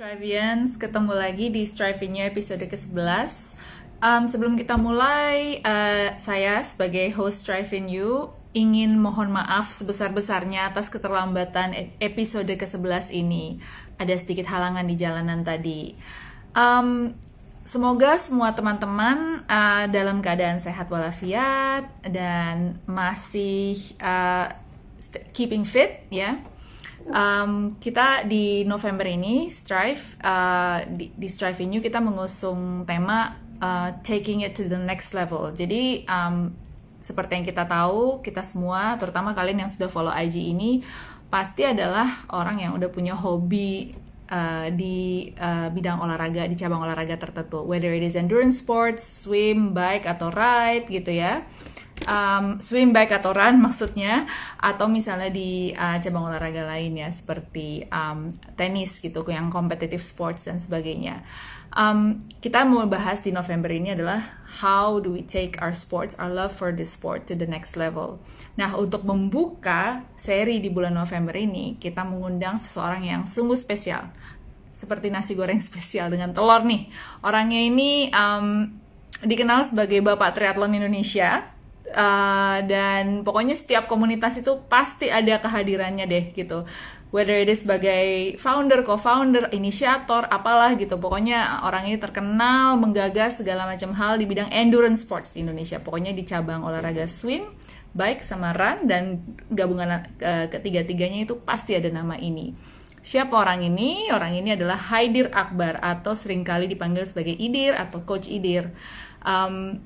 Strivians, ketemu lagi di Strivinya episode ke-11. Um, sebelum kita mulai, uh, saya sebagai host Strivin You ingin mohon maaf sebesar-besarnya atas keterlambatan e- episode ke-11 ini. Ada sedikit halangan di jalanan tadi. Um, semoga semua teman-teman uh, dalam keadaan sehat walafiat dan masih uh, keeping fit ya um, kita di November ini Strive uh, di, di Strive New kita mengusung tema uh, taking it to the next level. Jadi um, seperti yang kita tahu, kita semua, terutama kalian yang sudah follow IG ini, pasti adalah orang yang udah punya hobi uh, di uh, bidang olahraga, di cabang olahraga tertentu. Whether it is endurance sports, swim, bike, atau ride gitu ya um, swim bike atau run maksudnya atau misalnya di uh, cabang olahraga lain ya seperti um, tenis gitu yang competitive sports dan sebagainya. Um, kita mau bahas di November ini adalah how do we take our sports, our love for the sport to the next level. Nah, untuk membuka seri di bulan November ini, kita mengundang seseorang yang sungguh spesial. Seperti nasi goreng spesial dengan telur nih. Orangnya ini um, dikenal sebagai Bapak Triathlon Indonesia Uh, dan pokoknya setiap komunitas itu pasti ada kehadirannya deh gitu whether it is sebagai founder, co-founder, inisiator, apalah gitu. Pokoknya orang ini terkenal menggagas segala macam hal di bidang endurance sports di Indonesia. Pokoknya di cabang olahraga swim, bike sama run dan gabungan uh, ketiga-tiganya itu pasti ada nama ini. Siapa orang ini? Orang ini adalah Haidir Akbar atau sering kali dipanggil sebagai Idir atau Coach Idir. Um,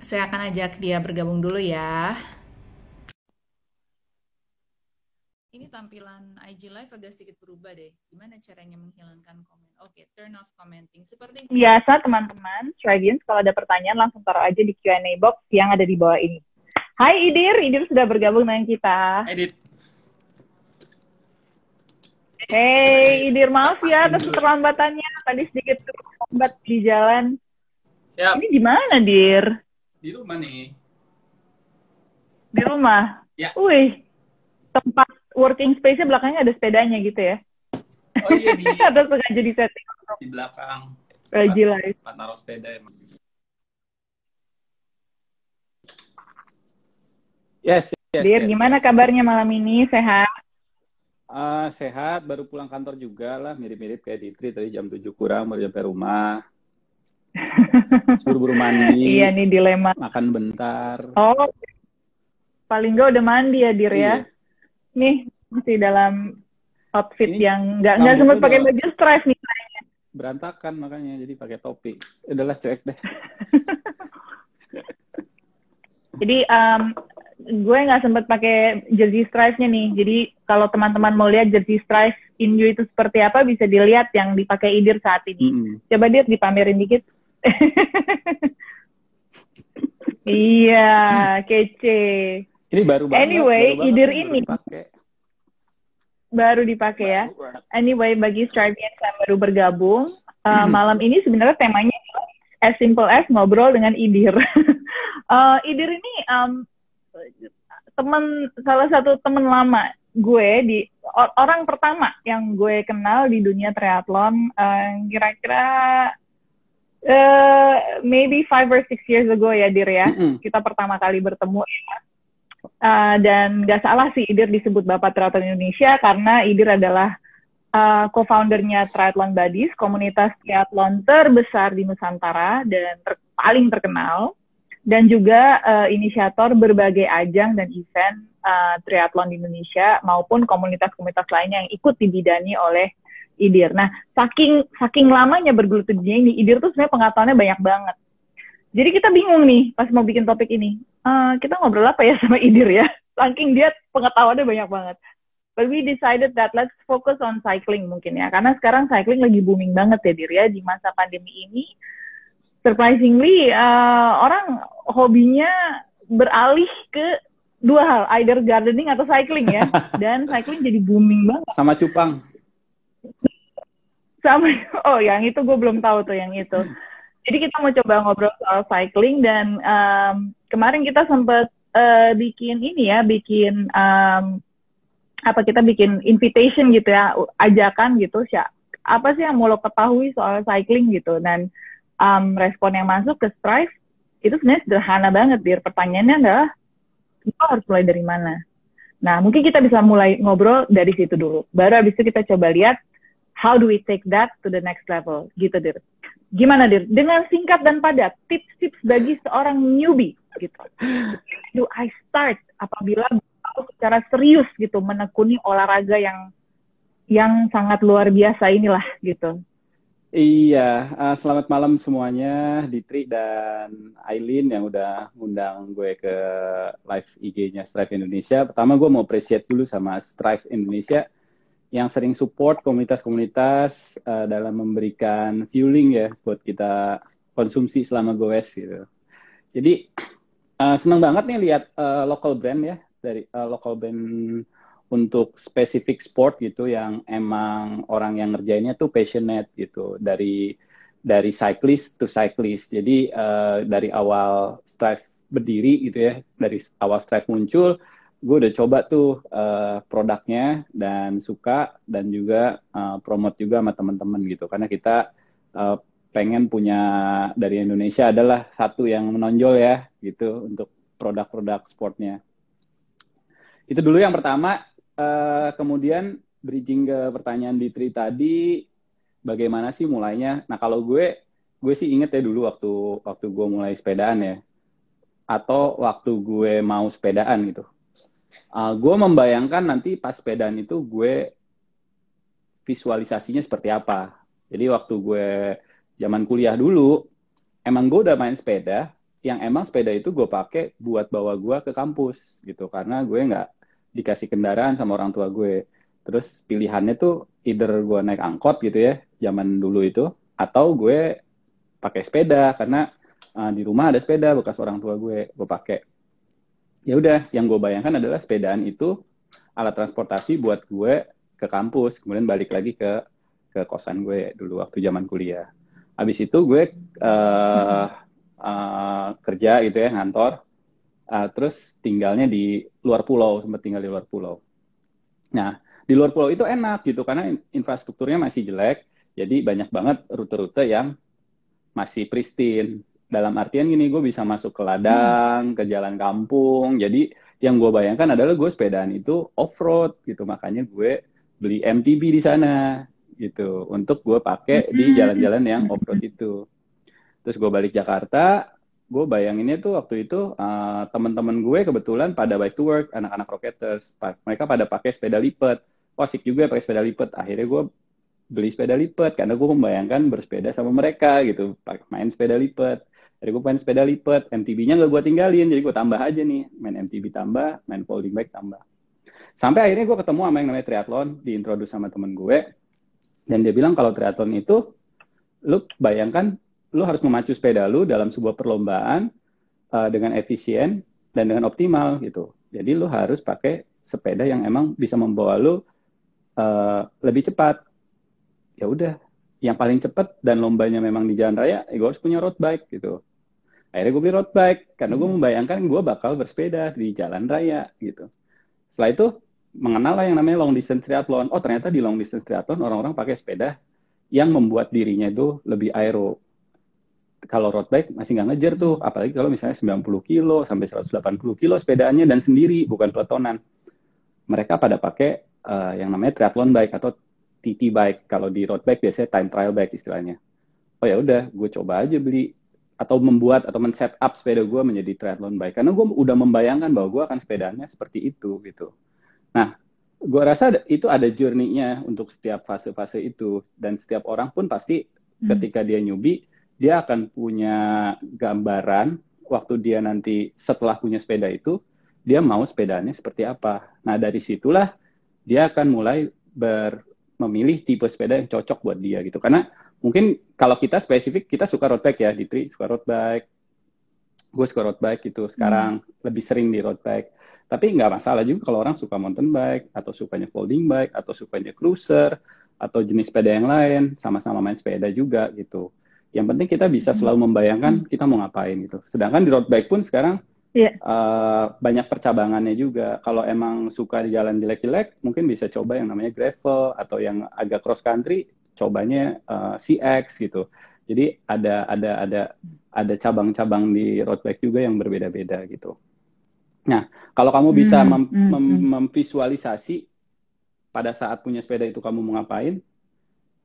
saya akan ajak dia bergabung dulu ya. Ini tampilan IG Live agak sedikit berubah deh. Gimana caranya menghilangkan komen? Oke, okay, turn off commenting. Seperti biasa teman-teman, Strivians kalau ada pertanyaan langsung taruh aja di Q&A box yang ada di bawah ini. Hai Idir, Idir sudah bergabung dengan kita. Edit. Hey Idir, maaf ya atas keterlambatannya. Tadi sedikit terlambat di jalan. Siap. Ini di mana, Dir? Di rumah nih. Di rumah? Ya. Wih, tempat working space-nya belakangnya ada sepedanya gitu ya? Oh iya, di, ada sengaja di setting. di belakang. Oh, gila. Tempat naruh sepeda emang. Yes, yes, Dir, yes. gimana kabarnya malam ini? Sehat? Ah, sehat, baru pulang kantor juga lah, mirip-mirip kayak Ditri tadi jam 7 kurang baru sampai rumah. Buru-buru mandi, iya nih dilema. makan bentar. Oh, paling nggak udah mandi ya, Dir ya? Iya. Nih, masih dalam outfit Ini yang nggak nggak sempat pakai baju stripe nih. Berantakan makanya, jadi pakai topi. Udahlah cuek deh. Jadi um, gue nggak sempat pakai jersey stripe-nya nih. Jadi kalau teman-teman mau lihat jersey stripe Inju itu seperti apa bisa dilihat yang dipakai Idir saat ini. Mm-mm. Coba Dir dipamerin dikit. iya, kece. Ini baru banget. Anyway, baru banget, Idir baru ini. dipakai. Baru dipakai ya. Banget. Anyway, bagi Strivians yang baru bergabung, uh, Hmm. malam ini sebenarnya temanya as simple as ngobrol dengan Idir. Uh, Idir ini um, teman salah satu teman lama gue di or- orang pertama yang gue kenal di dunia triathlon uh, kira-kira uh, maybe five or six years ago ya Dir ya. Mm-mm. kita pertama kali bertemu. Uh, dan gak salah sih Idir disebut Bapak Triathlon Indonesia karena Idir adalah uh, co-foundernya Triathlon Buddies, komunitas triathlon terbesar di Nusantara dan ter- paling terkenal, dan juga uh, inisiator berbagai ajang dan event uh, triathlon di Indonesia maupun komunitas-komunitas lainnya yang ikut dibidani oleh Idir. Nah, saking saking lamanya bergelut di dunia ini, Idir tuh sebenarnya pengetahuannya banyak banget. Jadi kita bingung nih pas mau bikin topik ini. Eh, kita ngobrol apa ya sama Idir ya? Saking dia pengetahuannya banyak banget. But we decided that let's focus on cycling mungkin ya. Karena sekarang cycling lagi booming banget ya Dir ya. Di masa pandemi ini, surprisingly eh, orang hobinya beralih ke dua hal. Either gardening atau cycling ya. Dan cycling jadi booming banget. Sama cupang. Sama, oh yang itu gue belum tahu tuh yang itu. Jadi kita mau coba ngobrol soal cycling dan um, kemarin kita sempat uh, bikin ini ya, bikin um, apa kita bikin invitation gitu ya, ajakan gitu, sya, apa sih yang mau lo ketahui soal cycling? gitu. Dan um, respon yang masuk ke Strive itu sebenarnya sederhana banget dir. Pertanyaannya adalah lo harus mulai dari mana? Nah mungkin kita bisa mulai ngobrol dari situ dulu. Baru abis itu kita coba lihat how do we take that to the next level? Gitu dir. Gimana dir? Dengan singkat dan padat tips-tips bagi seorang newbie gitu. Do I start apabila aku secara serius gitu menekuni olahraga yang yang sangat luar biasa inilah gitu? Iya, uh, selamat malam semuanya, Ditri dan Aileen yang udah ngundang gue ke live IG-nya Strive Indonesia. Pertama gue mau appreciate dulu sama Strive Indonesia yang sering support komunitas-komunitas uh, dalam memberikan fueling ya buat kita konsumsi selama goes gitu. Jadi uh, senang banget nih lihat uh, local brand ya dari uh, local brand untuk spesifik sport gitu yang emang orang yang ngerjainnya tuh passionate gitu dari dari cyclist to cyclist. Jadi uh, dari awal Strive berdiri gitu ya, dari awal Strive muncul, gue udah coba tuh uh, produknya dan suka dan juga uh, promote juga sama teman-teman gitu. Karena kita uh, pengen punya dari Indonesia adalah satu yang menonjol ya gitu untuk produk-produk sportnya. Itu dulu yang pertama uh, kemudian bridging ke pertanyaan Ditri tadi, bagaimana sih mulainya? Nah kalau gue, gue sih inget ya dulu waktu waktu gue mulai sepedaan ya, atau waktu gue mau sepedaan gitu. Uh, gue membayangkan nanti pas sepedaan itu gue visualisasinya seperti apa. Jadi waktu gue zaman kuliah dulu, emang gue udah main sepeda, yang emang sepeda itu gue pakai buat bawa gue ke kampus gitu, karena gue nggak dikasih kendaraan sama orang tua gue. Terus pilihannya tuh either gue naik angkot gitu ya, zaman dulu itu, atau gue pakai sepeda karena uh, di rumah ada sepeda bekas orang tua gue, gue pakai. Ya udah, yang gue bayangkan adalah sepedaan itu alat transportasi buat gue ke kampus, kemudian balik lagi ke ke kosan gue dulu waktu zaman kuliah. Habis itu gue uh, uh, kerja gitu ya, ngantor uh, terus tinggalnya di luar pulau sempat tinggal di luar pulau nah di luar pulau itu enak gitu karena infrastrukturnya masih jelek jadi banyak banget rute-rute yang masih pristine dalam artian gini gue bisa masuk ke ladang hmm. ke jalan kampung. Jadi yang gue bayangkan adalah gue sepedaan itu off road gitu. Makanya gue beli MTB di sana gitu. Untuk gue pakai di hmm. jalan-jalan yang off road itu. Terus gue balik Jakarta gue bayanginnya tuh waktu itu uh, teman-teman gue kebetulan pada bike to work anak-anak rocketers. Mereka pada pakai sepeda lipat. Oh asik juga pakai sepeda lipat. Akhirnya gue beli sepeda lipat. Karena gue membayangkan bersepeda sama mereka gitu. Main sepeda lipat jadi gue main sepeda lipat MTB-nya gak gue tinggalin jadi gue tambah aja nih main MTB tambah main folding bike tambah sampai akhirnya gue ketemu sama yang namanya triathlon diintroduce sama temen gue dan dia bilang kalau triathlon itu lu bayangkan lu harus memacu sepeda lu dalam sebuah perlombaan uh, dengan efisien dan dengan optimal gitu. Jadi lu harus pakai sepeda yang emang bisa membawa lu uh, lebih cepat. Ya udah, yang paling cepat dan lombanya memang di jalan raya, ya gue harus punya road bike gitu. Akhirnya gue beli road bike karena gue membayangkan gue bakal bersepeda di jalan raya gitu. Setelah itu mengenal lah yang namanya long distance triathlon. Oh ternyata di long distance triathlon orang-orang pakai sepeda yang membuat dirinya itu lebih aero kalau road bike masih nggak ngejar tuh, apalagi kalau misalnya 90 kilo sampai 180 kilo sepedaannya dan sendiri, bukan peletonan. Mereka pada pakai uh, yang namanya triathlon bike atau TT bike. Kalau di road bike biasanya time trial bike istilahnya. Oh ya udah, gue coba aja beli atau membuat atau men-set up sepeda gue menjadi triathlon bike karena gue udah membayangkan bahwa gue akan sepedanya seperti itu gitu. Nah, gue rasa itu ada journey-nya untuk setiap fase-fase itu dan setiap orang pun pasti hmm. ketika dia newbie dia akan punya gambaran waktu dia nanti setelah punya sepeda itu dia mau sepedanya seperti apa. Nah dari situlah dia akan mulai ber memilih tipe sepeda yang cocok buat dia gitu. Karena mungkin kalau kita spesifik kita suka road bike ya, Ditri suka road bike, gue suka road bike gitu. Sekarang hmm. lebih sering di road bike. Tapi nggak masalah juga kalau orang suka mountain bike atau sukanya folding bike atau sukanya cruiser atau jenis sepeda yang lain, sama-sama main sepeda juga gitu. Yang penting kita bisa hmm. selalu membayangkan hmm. kita mau ngapain gitu. Sedangkan di road bike pun sekarang yeah. Iya. uh, banyak percabangannya juga. Kalau emang suka di jalan jelek-jelek, mungkin bisa coba yang namanya gravel atau yang agak cross country, cobanya uh, CX gitu. Jadi ada ada ada ada cabang-cabang di road bike juga yang berbeda-beda gitu. Nah, kalau kamu bisa Hmm, mem hmm, mem hmm. memvisualisasi pada saat punya sepeda itu kamu mau ngapain,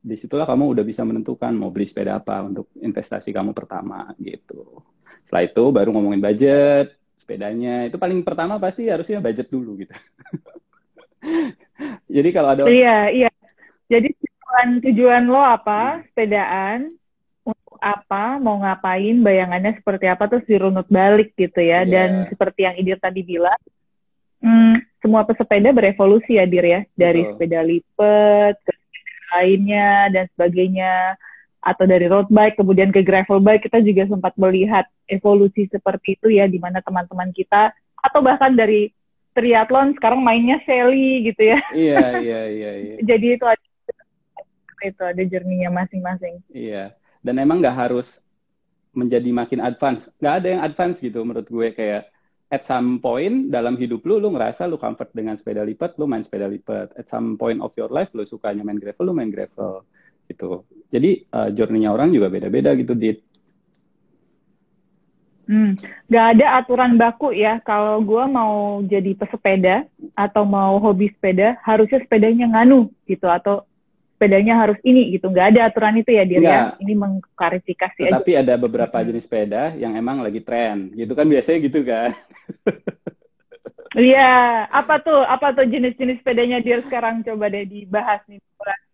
di situlah kamu udah bisa menentukan mau beli sepeda apa untuk investasi kamu pertama gitu. Setelah itu baru ngomongin budget, sepedanya. Itu paling pertama pasti harusnya budget dulu gitu. Jadi kalau ada Iya, iya. Jadi tujuan tujuan lo apa? Sepedaan untuk apa? Mau ngapain? Bayangannya seperti apa? Terus dirunut balik gitu ya. Iya. Dan seperti yang Idir tadi bilang, hmm, semua pesepeda berevolusi ya, Dir ya. Dari Betul. sepeda lipat ke lainnya dan sebagainya. Atau dari road bike kemudian ke gravel bike kita juga sempat melihat evolusi seperti itu ya, di mana teman-teman kita atau bahkan dari triathlon sekarang mainnya Sally gitu ya. Iya, iya, iya, iya. Jadi itu ada itu ada journey-nya masing-masing. Iya. Dan emang nggak harus menjadi makin advance. Nggak ada yang advance gitu menurut gue kayak at some point dalam hidup lu, lu ngerasa lu comfort dengan sepeda lipat, lu main sepeda lipat. At some point of your life, lu sukanya main gravel, lu main gravel. Gitu. Jadi uh, journey-nya orang juga beda-beda gitu, Dit. Hmm. Gak ada aturan baku ya kalau gue mau jadi pesepeda atau mau hobi sepeda harusnya sepedanya nganu gitu atau sepedanya harus ini gitu. Gak ada aturan itu ya dia ya. Nggak. Ini mengklarifikasi. Tetapi ada beberapa jenis sepeda yang emang lagi tren. Gitu kan biasanya gitu kan. Iya, apa tuh apa tuh jenis-jenis sepedanya dia sekarang coba deh dibahas nih.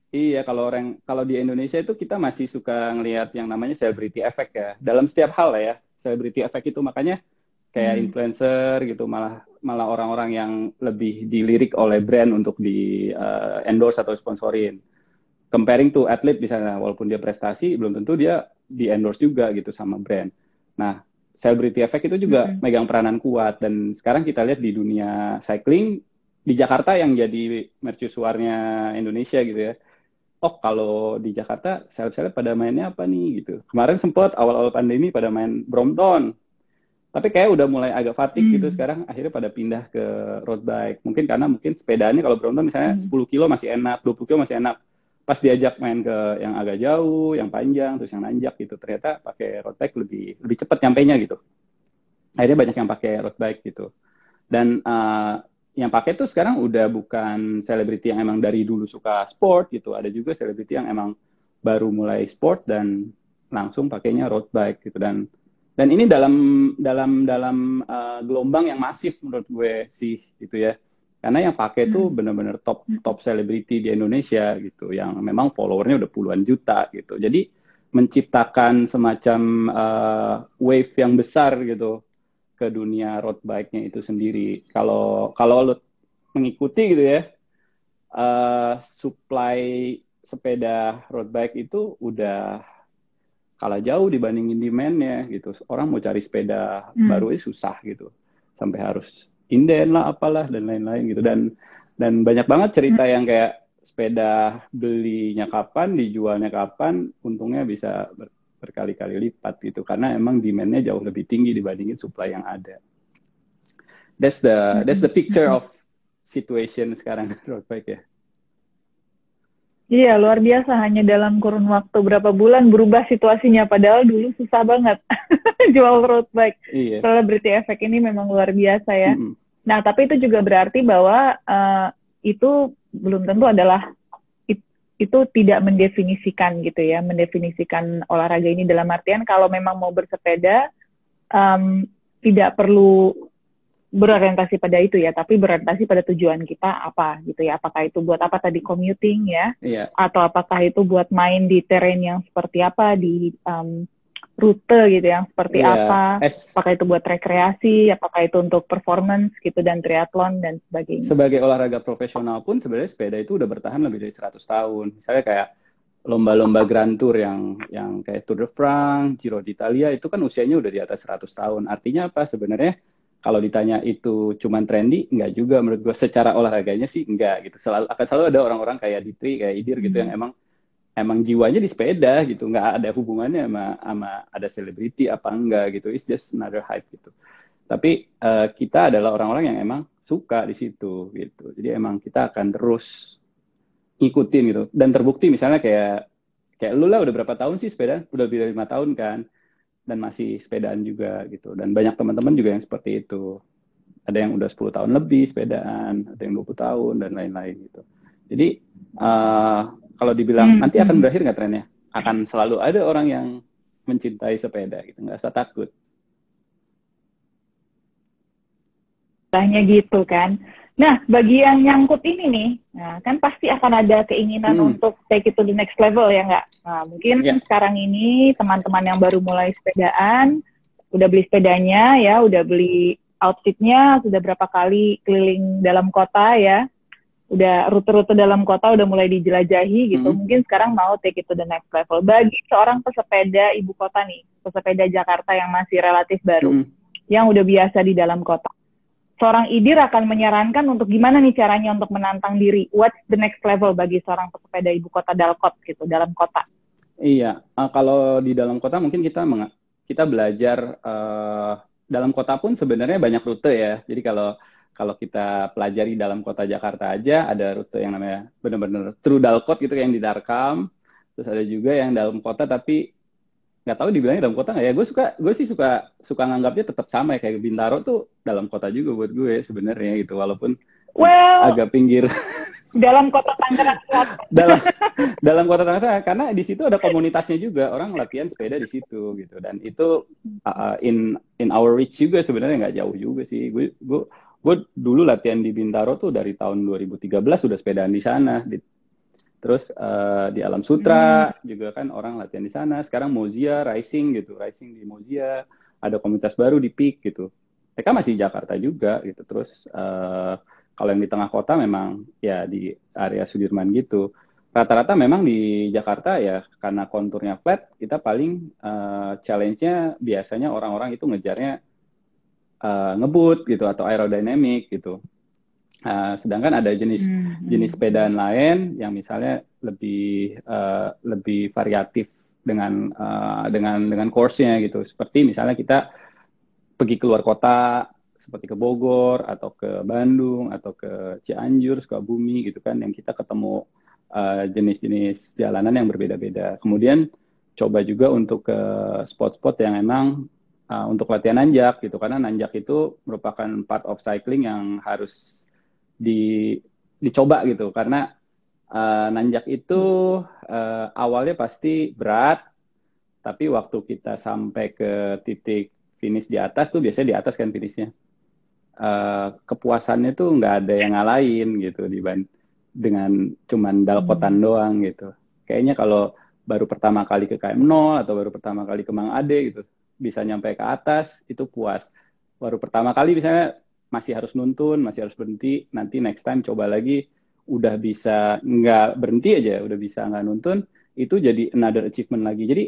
Iya, kalau orang kalau di Indonesia itu kita masih suka ngelihat yang namanya celebrity effect ya. Dalam setiap hal ya, celebrity effect itu makanya kayak Hmm. influencer gitu, malah malah orang-orang yang lebih dilirik oleh brand untuk di uh, endorse atau sponsorin. Comparing to athlete misalnya, walaupun dia prestasi, belum tentu dia di endorse juga gitu sama brand. Nah, celebrity effect itu juga Mhm. megang peranan kuat dan sekarang kita lihat di dunia cycling di Jakarta yang jadi mercusuarnya Indonesia gitu ya oh kalau di Jakarta seleb-seleb pada mainnya apa nih gitu. Kemarin sempat awal-awal pandemi pada main Brompton. Tapi kayak udah mulai agak fatigue Hmm. gitu sekarang akhirnya pada pindah ke road bike. Mungkin karena mungkin sepedanya kalau Brompton misalnya Hmm. 10 kilo masih enak, 20 kilo masih enak. Pas diajak main ke yang agak jauh, yang panjang, terus yang nanjak gitu, ternyata pakai road bike lebih lebih cepat nyampainya gitu. Akhirnya banyak yang pakai road bike gitu. Dan uh, yang pakai tuh sekarang udah bukan selebriti yang emang dari dulu suka sport gitu. Ada juga selebriti yang emang baru mulai sport dan langsung pakainya road bike gitu dan dan ini dalam dalam dalam uh, gelombang yang masif menurut gue sih gitu ya. Karena yang pakai tuh Hmm. bener-bener top top selebriti di Indonesia gitu yang memang followernya udah puluhan juta gitu. Jadi menciptakan semacam uh, wave yang besar gitu ke dunia road bike-nya itu sendiri. Kalau kalau lo mengikuti gitu ya, uh, supply sepeda road bike itu udah kalah jauh dibandingin demand-nya gitu. Orang mau cari sepeda Hmm. baru susah gitu, sampai harus inden lah apalah dan lain-lain gitu. Dan dan banyak banget cerita yang kayak sepeda belinya kapan, dijualnya kapan, untungnya bisa ber- berkali-kali lipat gitu karena emang demand-nya jauh lebih tinggi dibandingin supply yang ada. That's the that's the picture of situation sekarang road bike ya. Iya, luar biasa. Hanya dalam kurun waktu berapa bulan berubah situasinya. Padahal dulu susah banget jual road bike. Iya. Celebrity effect ini memang luar biasa ya. Mm-mm. Nah, tapi itu juga berarti bahwa eh, itu belum tentu adalah it- itu tidak mendefinisikan gitu ya, mendefinisikan olahraga ini dalam artian kalau memang mau bersepeda em, tidak perlu berorientasi pada itu ya, tapi berorientasi pada tujuan kita apa gitu ya. Apakah itu buat apa tadi commuting ya, Iya. atau apakah itu buat main di terrain yang seperti apa di em, rute gitu yang seperti Iya. apa apakah itu buat rekreasi, apakah itu untuk performance gitu dan triathlon dan sebagainya. sebagai olahraga profesional pun sebenarnya sepeda itu udah bertahan lebih dari 100 tahun. Misalnya kayak lomba-lomba Grand Tour yang yang kayak Tour de France, Giro d'Italia itu kan usianya udah di atas 100 tahun. Artinya apa sebenarnya kalau ditanya itu cuman trendy, enggak juga menurut gue secara olahraganya sih enggak gitu. Selalu akan selalu ada orang-orang kayak Ditri, kayak Idir gitu Hmm. yang emang emang jiwanya di sepeda gitu, nggak ada hubungannya sama sama ada selebriti apa enggak gitu. It's just another hype gitu. Tapi eh, kita adalah orang-orang yang emang suka di situ gitu. Jadi emang kita akan terus ngikutin gitu dan terbukti misalnya kayak kayak lu lah udah berapa tahun sih sepeda udah lebih dari lima tahun kan dan masih sepedaan juga gitu. Dan banyak teman-teman juga yang seperti itu. Ada yang udah 10 tahun lebih sepedaan ada yang 20 tahun dan lain-lain gitu. Jadi uh, kalau dibilang Hmm, nanti akan hmm. berakhir nggak trennya? Akan selalu ada orang yang mencintai sepeda gitu. Nggak usah takut. Istilahnya gitu kan. Nah, bagi yang nyangkut ini nih, nah, kan pasti akan ada keinginan Hmm. untuk take it to the next level ya nggak? Nah, mungkin Ya. sekarang ini teman-teman yang baru mulai sepedaan, udah beli sepedanya ya, udah beli outfitnya, sudah berapa kali keliling dalam kota ya, udah rute-rute dalam kota udah mulai dijelajahi gitu. Hmm. Mungkin sekarang mau take it to the next level. Bagi seorang pesepeda ibu kota nih, pesepeda Jakarta yang masih relatif baru, Mm. yang udah biasa di dalam kota. Seorang IDIR akan menyarankan untuk gimana nih caranya untuk menantang diri. What's the next level bagi seorang pesepeda ibu kota Dalkot gitu, dalam kota. Iya, eh, kalau di dalam kota mungkin kita kita belajar eh, dalam kota pun sebenarnya banyak rute ya. Jadi kalau kalau kita pelajari dalam kota Jakarta aja ada rute yang namanya benar-benar true dalkot gitu yang di Darkam. Terus ada juga yang dalam kota tapi nggak tahu dibilangnya dalam kota nggak ya. Gue suka gue sih suka suka nganggapnya tetap sama ya. Kayak Bintaro tuh dalam kota juga buat gue sebenarnya gitu. Walaupun Well, agak pinggir. dalam kota Tangerang. Dalam dalam kota Tangerang karena di situ ada komunitasnya juga. Orang latihan sepeda di situ gitu. Dan itu uh, in in our reach juga sebenarnya. Nggak jauh juga sih. Gue gue gue dulu latihan di Bintaro tuh dari tahun 2013 sudah sepedaan di sana di, terus uh, di Alam Sutra juga kan orang latihan di sana. Sekarang Mozia Rising gitu Rising di Mozia. Ada komunitas baru di Peak gitu. Mereka masih di Jakarta juga gitu. Terus uh, kalau yang di tengah kota memang ya di area Sudirman gitu. Rata-rata memang di Jakarta ya karena konturnya flat, kita paling uh, challenge-nya biasanya orang-orang itu ngejarnya uh, ngebut gitu atau aerodynamic gitu. Uh, sedangkan ada jenis Hmm, jenis sepedaan lain yang misalnya lebih uh, lebih variatif dengan uh, dengan dengan course-nya gitu. Seperti misalnya kita pergi keluar kota seperti ke Bogor atau ke Bandung atau ke Cianjur, Sukabumi gitu kan yang kita ketemu uh, jenis-jenis jalanan yang berbeda-beda. Kemudian coba juga untuk ke spot-spot yang emang uh, untuk latihan nanjak gitu karena nanjak itu merupakan part of cycling yang harus di dicoba gitu. Karena uh, nanjak itu uh, awalnya pasti berat tapi waktu kita sampai ke titik finish di atas tuh biasanya di atas kan finishnya. Uh, kepuasannya tuh nggak ada yang ngalahin gitu dibanding dengan cuman dalkotan doang gitu. Kayaknya kalau baru pertama kali ke KM 0 atau baru pertama kali ke Mang Ade gitu bisa nyampe ke atas itu puas. Baru pertama kali misalnya masih harus nuntun masih harus berhenti nanti next time coba lagi udah bisa nggak berhenti aja udah bisa nggak nuntun itu jadi another achievement lagi. Jadi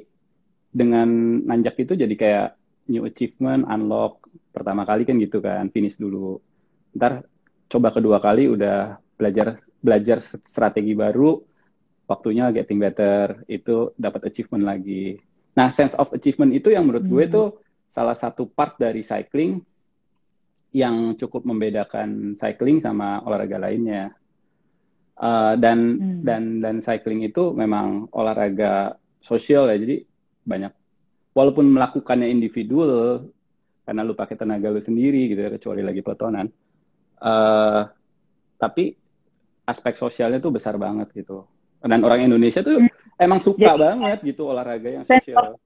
dengan nanjak itu jadi kayak new achievement unlock pertama kali kan gitu kan finish dulu. Ntar coba kedua kali udah belajar belajar strategi baru waktunya getting better itu dapat achievement lagi. Nah sense of achievement itu yang menurut gue Hmm. tuh salah satu part dari cycling yang cukup membedakan cycling sama olahraga lainnya. Uh, dan Hmm. dan dan cycling itu memang olahraga sosial ya jadi banyak. Walaupun melakukannya individual karena lu pakai tenaga lu sendiri gitu ya kecuali lagi peletonan uh, tapi aspek sosialnya tuh besar banget gitu. Dan orang Indonesia tuh emang suka Jadi- banget gitu olahraga yang sosial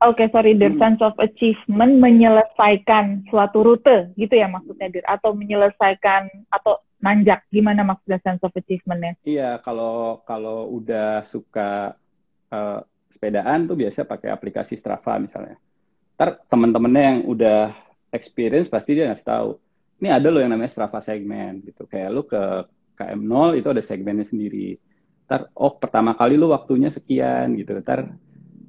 Oke, sorry, Dir. Hmm. Sense of achievement menyelesaikan suatu rute, gitu ya maksudnya, Dir? Atau menyelesaikan, atau nanjak, gimana maksudnya sense of achievementnya? Iya, kalau kalau udah suka eh, sepedaan tuh biasa pakai aplikasi Strava misalnya. Ntar temen-temennya yang udah experience pasti dia ngasih tahu. Ini ada loh yang namanya Strava segmen gitu. Kayak lu ke KM0 itu ada segmennya sendiri. Ntar, oh pertama kali lu waktunya sekian gitu. Ntar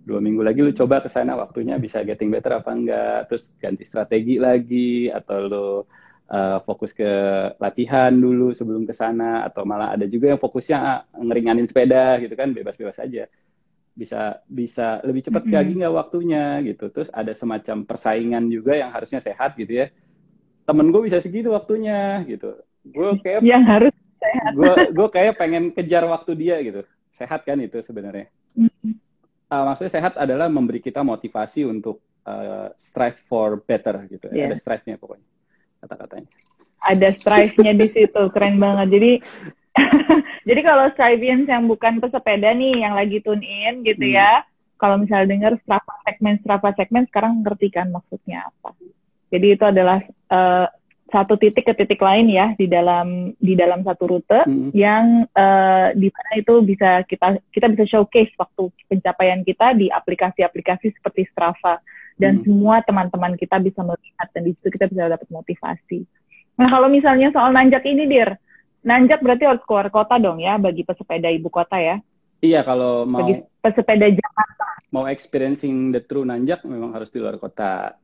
dua minggu lagi lu coba ke sana waktunya bisa getting better apa enggak. Terus ganti strategi lagi atau lu uh, fokus ke latihan dulu sebelum ke sana atau malah ada juga yang fokusnya ah, ngeringanin sepeda gitu kan bebas-bebas aja bisa bisa lebih cepat Mhm. lagi nggak waktunya gitu terus ada semacam persaingan juga yang harusnya sehat gitu ya temen gue bisa segitu waktunya gitu gue kayak Yang harus sehat. gue gue kayak pengen kejar waktu dia gitu sehat kan itu sebenarnya Hmm. Uh, maksudnya sehat adalah memberi kita motivasi untuk uh, strive for better gitu Iya. ada strive-nya pokoknya kata-katanya ada strive-nya di situ keren banget jadi jadi kalau strivians yang bukan pesepeda nih yang lagi tune in gitu Hmm. ya kalau misalnya dengar Strava segmen Strava segmen sekarang ngerti kan maksudnya apa jadi itu adalah eh, satu titik ke titik lain ya di dalam di dalam satu rute Mm. yang eh, di mana itu bisa kita kita bisa showcase waktu pencapaian kita di aplikasi-aplikasi seperti Strava dan Hmm. semua teman-teman kita bisa melihat dan di situ kita bisa dapat motivasi. Nah kalau misalnya soal nanjak ini dir, nanjak berarti harus keluar kota dong ya bagi pesepeda ibu kota ya, iya kalau mau bagi pesepeda Jakarta. mau experiencing the true nanjak memang harus di luar kota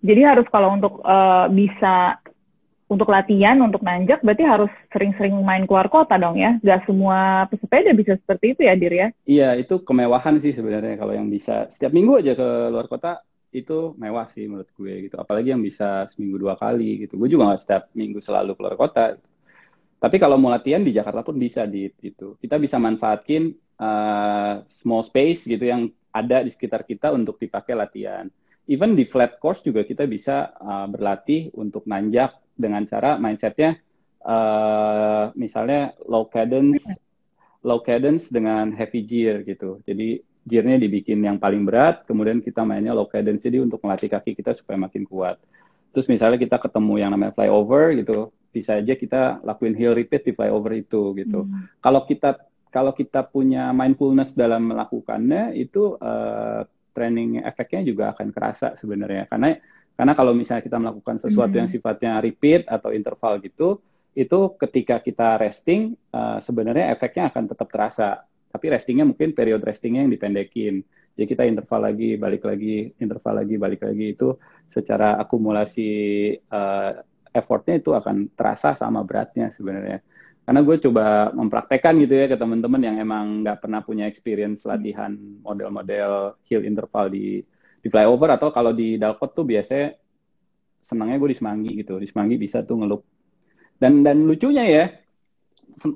Jadi harus kalau untuk eh, bisa untuk latihan untuk nanjak berarti harus sering-sering main keluar kota dong ya. Gak semua pesepeda bisa seperti itu ya dir ya. Iya, itu kemewahan sih sebenarnya kalau yang bisa setiap minggu aja ke luar kota itu mewah sih menurut gue gitu. Apalagi yang bisa seminggu dua kali gitu. Gue juga nggak setiap minggu selalu keluar kota. Tapi kalau mau latihan di Jakarta pun bisa di itu. Kita bisa manfaatkan uh, small space gitu yang ada di sekitar kita untuk dipakai latihan. Even di flat course juga kita bisa uh, berlatih untuk nanjak dengan cara mindsetnya uh, misalnya low cadence low cadence dengan heavy gear gitu. Jadi gearnya dibikin yang paling berat, kemudian kita mainnya low cadence jadi untuk melatih kaki kita supaya makin kuat. Terus misalnya kita ketemu yang namanya flyover gitu, bisa aja kita lakuin heel repeat di flyover itu gitu. Hmm. Kalau kita kalau kita punya mindfulness dalam melakukannya itu eh, training efeknya juga akan kerasa sebenarnya. Karena karena kalau misalnya kita melakukan sesuatu Mhm. yang sifatnya repeat atau interval gitu itu ketika kita resting eh, sebenarnya efeknya akan tetap terasa. Tapi restingnya mungkin period restingnya yang dipendekin. Jadi kita interval lagi balik lagi interval lagi balik lagi itu secara akumulasi eh, effortnya itu akan terasa sama beratnya sebenarnya karena gue coba mempraktekkan gitu ya ke teman-teman yang emang nggak pernah punya experience latihan model-model hill interval di di flyover atau kalau di Dalkot tuh biasanya senangnya gue di Semanggi gitu di Semanggi bisa tuh ngelup dan dan lucunya ya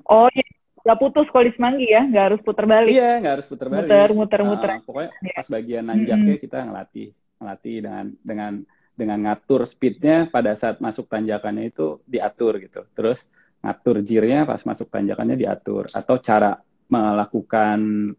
Oh iya, nggak putus kalau di Semanggi ya, nggak harus putar balik. iya nggak harus puter balik Muter, muter, muter. Ah, pokoknya Iya. pas bagian nanjaknya kita ngelatih ngelatih dengan dengan dengan ngatur speednya pada saat masuk tanjakannya itu diatur gitu terus ngatur gearnya pas masuk tanjakannya diatur. Atau cara melakukan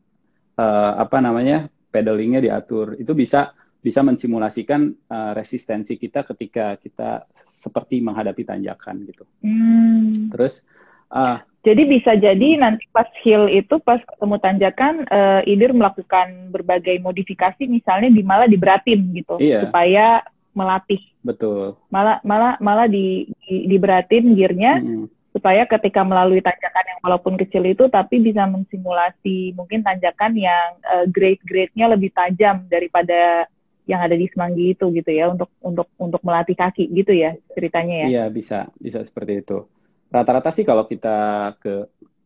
eh, apa namanya pedalingnya diatur. Itu bisa bisa mensimulasikan eh, resistensi kita ketika kita seperti menghadapi tanjakan gitu. Hmm. terus ah. Jadi bisa jadi nanti pas hill itu pas ketemu tanjakan eh, Idir melakukan berbagai modifikasi misalnya di malah diberatin gitu. Iya. supaya melatih. Betul. Malah malah malah di, di diberatin gearnya Mm-mm. Supaya ketika melalui tanjakan yang walaupun kecil itu tapi bisa mensimulasi mungkin tanjakan yang eh, grade-grade-nya lebih tajam daripada yang ada di Semanggi itu gitu ya untuk untuk untuk melatih kaki gitu ya ceritanya ya. Iya, bisa, bisa seperti itu. Rata-rata sih kalau kita ke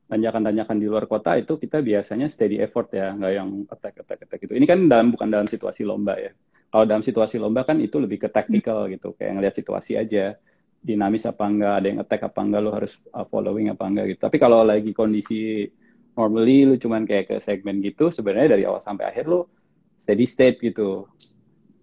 tanjakan-tanjakan di luar kota itu kita biasanya steady effort ya, nggak yang attack, attack, attack gitu. Ini kan dalam bukan dalam situasi lomba ya. Kalau dalam situasi lomba kan itu lebih ke tactical gitu, kayak ngelihat situasi aja, dinamis apa enggak, ada yang attack apa enggak, lo harus uh, following apa enggak gitu. Tapi kalau lagi kondisi normally lu cuman kayak ke segmen gitu, sebenarnya dari awal sampai akhir lu steady state gitu.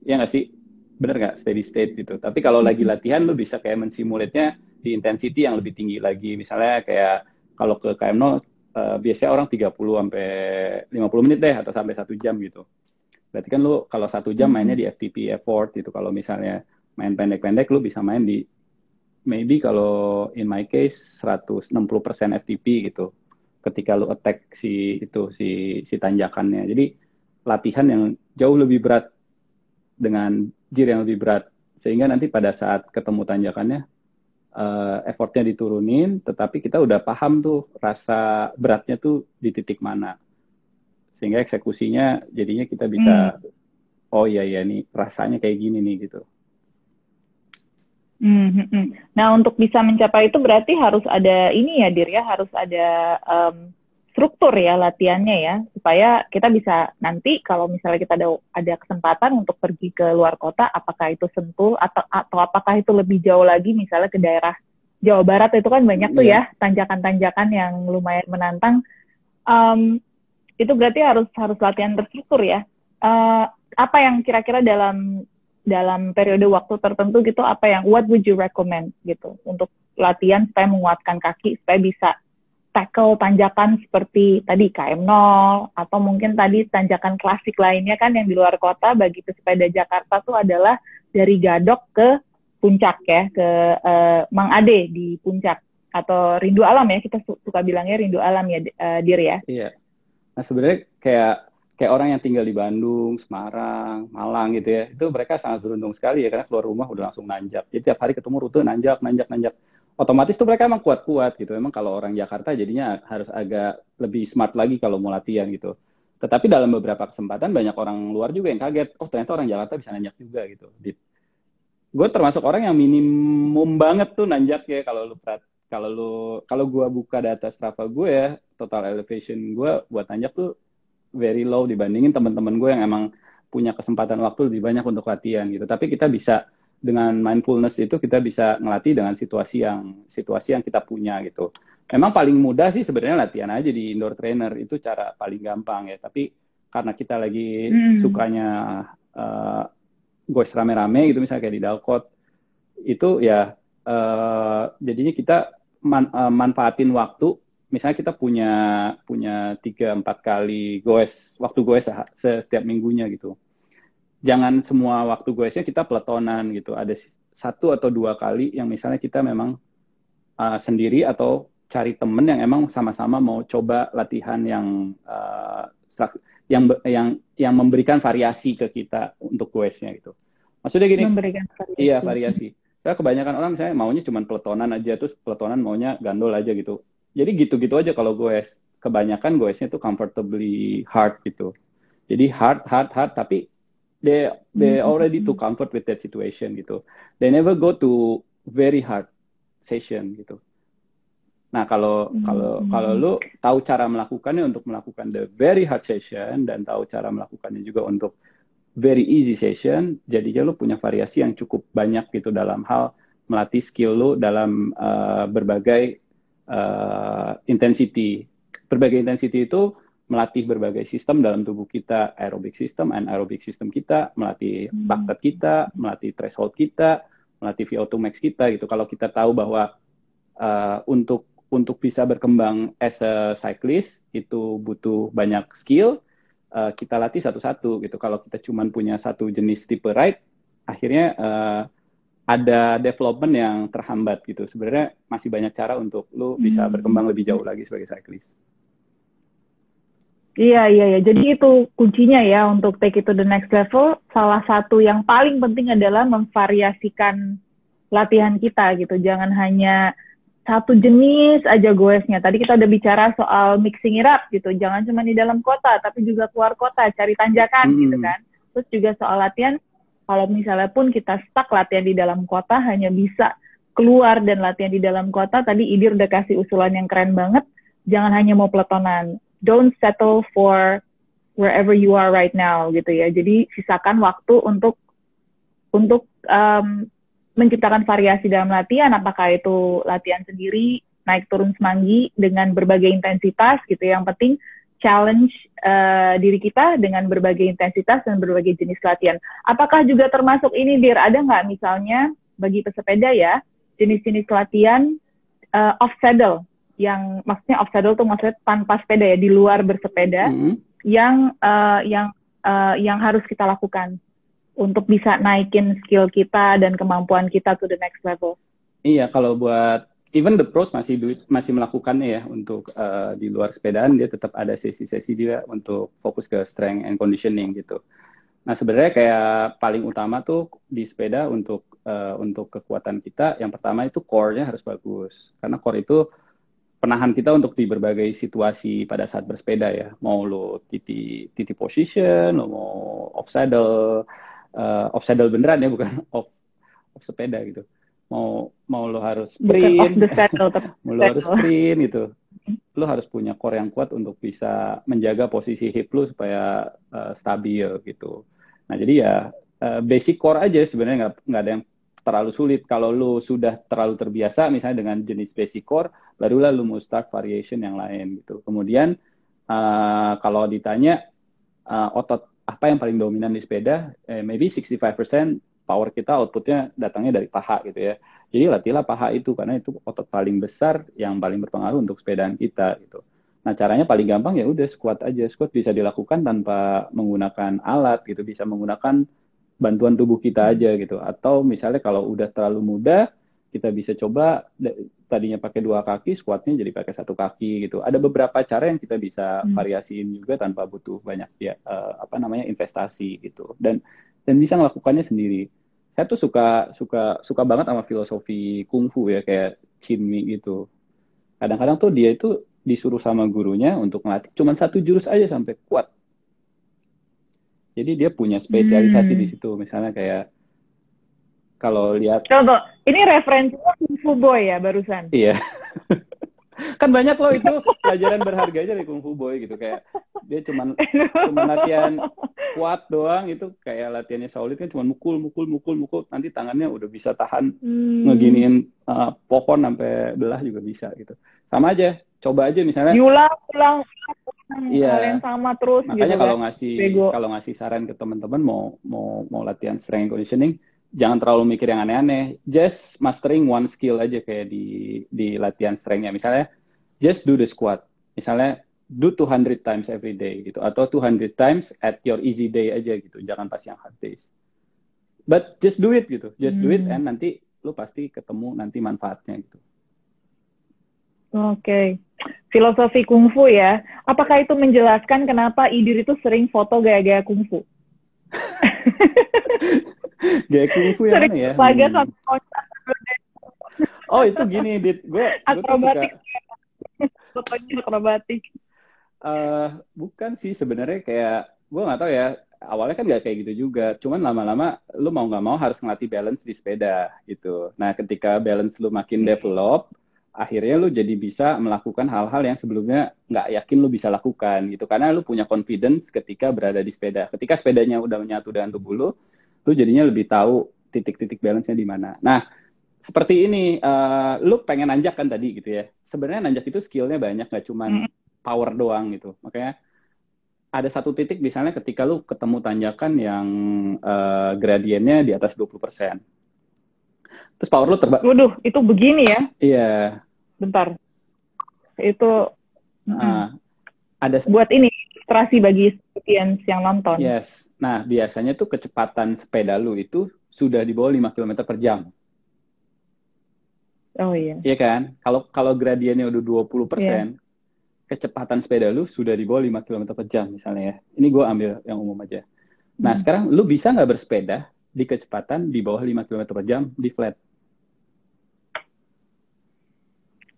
Ya nggak sih? Bener nggak steady state gitu. Tapi kalau lagi latihan lu bisa kayak mensimulate-nya di intensity yang lebih tinggi lagi. Misalnya kayak kalau ke KM0 eh, biasanya orang 30 sampai 50 menit deh atau sampai satu jam gitu. Berarti kan lu kalau satu jam mainnya di FTP effort gitu. Kalau misalnya main pendek-pendek lu bisa main di maybe kalau in my case 160% FTP gitu. Ketika lu attack si itu si si tanjakannya. Jadi latihan yang jauh lebih berat dengan gear yang lebih berat sehingga nanti pada saat ketemu tanjakannya eh, effortnya diturunin tetapi kita udah paham tuh rasa beratnya tuh di titik mana sehingga eksekusinya jadinya kita bisa oh iya iya nih rasanya kayak gini nih gitu Hmm, hmm. Nah, untuk bisa mencapai itu berarti harus ada ini ya, Dir ya, harus ada em, struktur ya latihannya ya, supaya kita bisa nanti kalau misalnya kita ada ada kesempatan untuk pergi ke luar kota, apakah itu Sentul atau atau apakah itu lebih jauh lagi misalnya ke daerah Jawa Barat itu kan banyak tuh Iya. ya tanjakan-tanjakan yang lumayan menantang. Um, itu berarti harus harus latihan terstruktur ya. Eh, apa yang kira-kira dalam dalam periode waktu tertentu gitu apa yang what would you recommend gitu untuk latihan supaya menguatkan kaki supaya bisa tackle tanjakan seperti tadi KM0 atau mungkin tadi tanjakan klasik lainnya kan yang di luar kota bagi pesepeda Jakarta tuh adalah dari Gadok ke puncak ya ke eh, Mang Ade di puncak atau rindu alam ya kita su- suka bilangnya rindu alam ya eh, Dir ya. Iya. Nah sebenarnya kayak kayak orang yang tinggal di Bandung, Semarang, Malang gitu ya, itu mereka sangat beruntung sekali ya karena keluar rumah udah langsung nanjak. Jadi tiap hari ketemu rute nanjak, nanjak, nanjak. Otomatis tuh mereka emang kuat-kuat gitu. Emang kalau orang Jakarta jadinya harus agak lebih smart lagi kalau mau latihan gitu. Tetapi dalam beberapa kesempatan banyak orang luar juga yang kaget, oh ternyata orang Jakarta bisa nanjak juga gitu. Gue termasuk orang yang minimum banget tuh nanjak ya kalau lu perat kalau lu kalau gua buka data Strava gue ya total elevation gue buat nanjak tuh very low dibandingin teman-teman gue yang emang punya kesempatan waktu lebih banyak untuk latihan gitu. Tapi kita bisa dengan mindfulness itu kita bisa ngelatih dengan situasi yang situasi yang kita punya gitu. Memang paling mudah sih sebenarnya latihan aja di indoor trainer itu cara paling gampang ya. Tapi karena kita lagi Hmm. sukanya uh, goes rame-rame gitu misalnya kayak di Dalcott itu ya eh, jadinya kita man- eh, manfaatin waktu misalnya kita punya punya tiga empat kali goes waktu goes setiap minggunya gitu jangan semua waktu goesnya kita peletonan gitu ada satu atau dua kali yang misalnya kita memang uh, sendiri atau cari temen yang emang sama-sama mau coba latihan yang uh, yang yang yang memberikan variasi ke kita untuk goesnya gitu maksudnya gini Memberikan variasi. Iya, variasi. Ya, kebanyakan orang misalnya maunya cuma peletonan aja, terus peletonan maunya gandol aja gitu. Jadi gitu-gitu aja kalau goes. Kebanyakan goesnya tuh comfortably hard gitu. Jadi hard, hard, hard, tapi they they Hmm. already too comfort with that situation gitu. They never go to very hard session gitu. Nah, kalau kalau Hmm. kalau lu tahu cara melakukannya untuk melakukan the very hard session dan tahu cara melakukannya juga untuk very easy session, jadinya lu punya variasi yang cukup banyak gitu dalam hal melatih skill lu dalam uh, berbagai uh, intensity. Berbagai intensity itu melatih berbagai sistem dalam tubuh kita, aerobic system, anaerobic system kita, melatih Hmm. baktet kita, melatih threshold kita, melatih VO2 max kita gitu. Kalau kita tahu bahwa uh, untuk untuk bisa berkembang as a cyclist itu butuh banyak skill, uh, kita latih satu-satu gitu. Kalau kita cuma punya satu jenis tipe ride, akhirnya uh, ada development yang terhambat gitu. Sebenarnya masih banyak cara untuk lu bisa Hmm. berkembang lebih jauh lagi sebagai cyclist. Iya, iya, iya. Jadi itu kuncinya ya untuk take it to the next level. Salah satu yang paling penting adalah memvariasikan latihan kita gitu. Jangan hanya satu jenis aja goesnya. Tadi kita udah bicara soal mixing it up gitu. Jangan cuma di dalam kota, tapi juga keluar kota, cari tanjakan Hmm. gitu kan. Terus juga soal latihan, kalau misalnya pun kita stuck latihan di dalam kota, hanya bisa keluar dan latihan di dalam kota. Tadi Idir udah kasih usulan yang keren banget. Jangan hanya mau peletonan. Don't settle for wherever you are right now gitu ya. Jadi sisakan waktu untuk untuk um, menciptakan variasi dalam latihan, apakah itu latihan sendiri, naik turun semanggi dengan berbagai intensitas gitu. Yang penting challenge uh, diri kita dengan berbagai intensitas dan berbagai jenis latihan. Apakah juga termasuk ini, Dir? Ada nggak misalnya bagi pesepeda ya, jenis-jenis latihan uh, off saddle, yang maksudnya off saddle tuh maksudnya tanpa sepeda ya, di luar bersepeda, Hmm. yang uh, yang uh, yang harus kita lakukan untuk bisa naikin skill kita dan kemampuan kita to the next level. Iya, kalau buat even the pros masih du- masih melakukannya ya untuk uh, di luar sepedaan dia tetap ada sesi-sesi dia untuk fokus ke strength and conditioning gitu. Nah sebenarnya kayak paling utama tuh di sepeda untuk uh, untuk kekuatan kita yang pertama itu core-nya harus bagus karena core itu penahan kita untuk di berbagai situasi pada saat bersepeda ya. Mau lo titi titi position, lo mau off saddle, uh, off saddle beneran ya bukan off off sepeda gitu. Mau mau lo harus sprint, saddle, mau lo harus sprint gitu. Lo harus punya core yang kuat untuk bisa menjaga posisi hip lo supaya uh, stabil gitu. Nah jadi ya uh, basic core aja sebenarnya nggak nggak ada yang terlalu sulit. Kalau lu sudah terlalu terbiasa, misalnya dengan jenis basic core, barulah lu mau start variation yang lain gitu. Kemudian uh, kalau ditanya uh, otot apa yang paling dominan di sepeda, eh, maybe 65% power kita outputnya datangnya dari paha gitu ya. Jadi latihlah paha itu karena itu otot paling besar yang paling berpengaruh untuk sepedaan kita gitu. Nah, caranya paling gampang ya udah squat aja. Squat bisa dilakukan tanpa menggunakan alat gitu, bisa menggunakan bantuan tubuh kita aja gitu. Atau misalnya kalau udah terlalu muda, kita bisa coba tadinya pakai dua kaki, squatnya jadi pakai satu kaki gitu. Ada beberapa cara yang kita bisa hmm. variasiin juga tanpa butuh banyak ya uh, apa namanya investasi gitu. Dan dan bisa melakukannya sendiri. Saya tuh suka suka suka banget sama filosofi kungfu ya kayak Chin Mi gitu. Kadang-kadang tuh dia itu disuruh sama gurunya untuk ngelatih cuma satu jurus aja sampai kuat. Jadi dia punya spesialisasi hmm. di situ. Misalnya kayak kalau lihat Contoh, ini referensinya Kung Fu Boy ya barusan. Iya. Kan banyak loh itu pelajaran berharga aja dari Kung Fu Boy gitu kayak dia cuma cuma latihan kuat doang itu kayak latihannya solid kan cuma mukul mukul mukul mukul nanti tangannya udah bisa tahan hmm. ngeginiin uh, pohon sampai belah juga bisa gitu sama aja coba aja misalnya diulang ulang iya. hal yang sama terus makanya gitu, kalau kan? ngasih kalau ngasih saran ke teman-teman mau mau mau latihan strength conditioning jangan terlalu mikir yang aneh-aneh just mastering one skill aja kayak di di latihan strengthnya misalnya just do the squat misalnya do 200 times every day gitu atau 200 times at your easy day aja gitu jangan pas yang hard days but just do it gitu just hmm. do it hmm. and nanti lu pasti ketemu nanti manfaatnya gitu Oke, okay. filosofi kungfu ya. Apakah itu menjelaskan kenapa Idir itu sering foto gaya-gaya kungfu? gaya kungfu yang mana ya? Hmm. Oh itu gini, dit, gue akrobatik. Fotonya akrobatik. Uh, bukan sih sebenarnya kayak gue nggak tahu ya. Awalnya kan nggak kayak gitu juga. Cuman lama-lama lu mau nggak mau harus ngelatih balance di sepeda gitu. Nah ketika balance lu makin develop, akhirnya lu jadi bisa melakukan hal-hal yang sebelumnya nggak yakin lu bisa lakukan gitu karena lu punya confidence ketika berada di sepeda ketika sepedanya udah menyatu dengan tubuh lu lu jadinya lebih tahu titik-titik balance-nya di mana. Nah seperti ini uh, lu pengen nanjak kan tadi gitu ya. Sebenarnya nanjak itu skillnya banyak nggak cuma power doang gitu. Makanya ada satu titik misalnya ketika lu ketemu tanjakan yang uh, gradiennya di atas 20%. Terus power lu terbang. Waduh, itu begini ya? Iya. Bentar. Itu nah, ada buat ini ilustrasi bagi audiens yang nonton yes nah biasanya tuh kecepatan sepeda lu itu sudah di bawah 5 km per jam oh iya iya kan kalau kalau gradiennya udah 20 persen yeah. kecepatan sepeda lu sudah di bawah 5 km per jam misalnya ya ini gue ambil yang umum aja nah hmm. sekarang lu bisa nggak bersepeda di kecepatan di bawah 5 km per jam di flat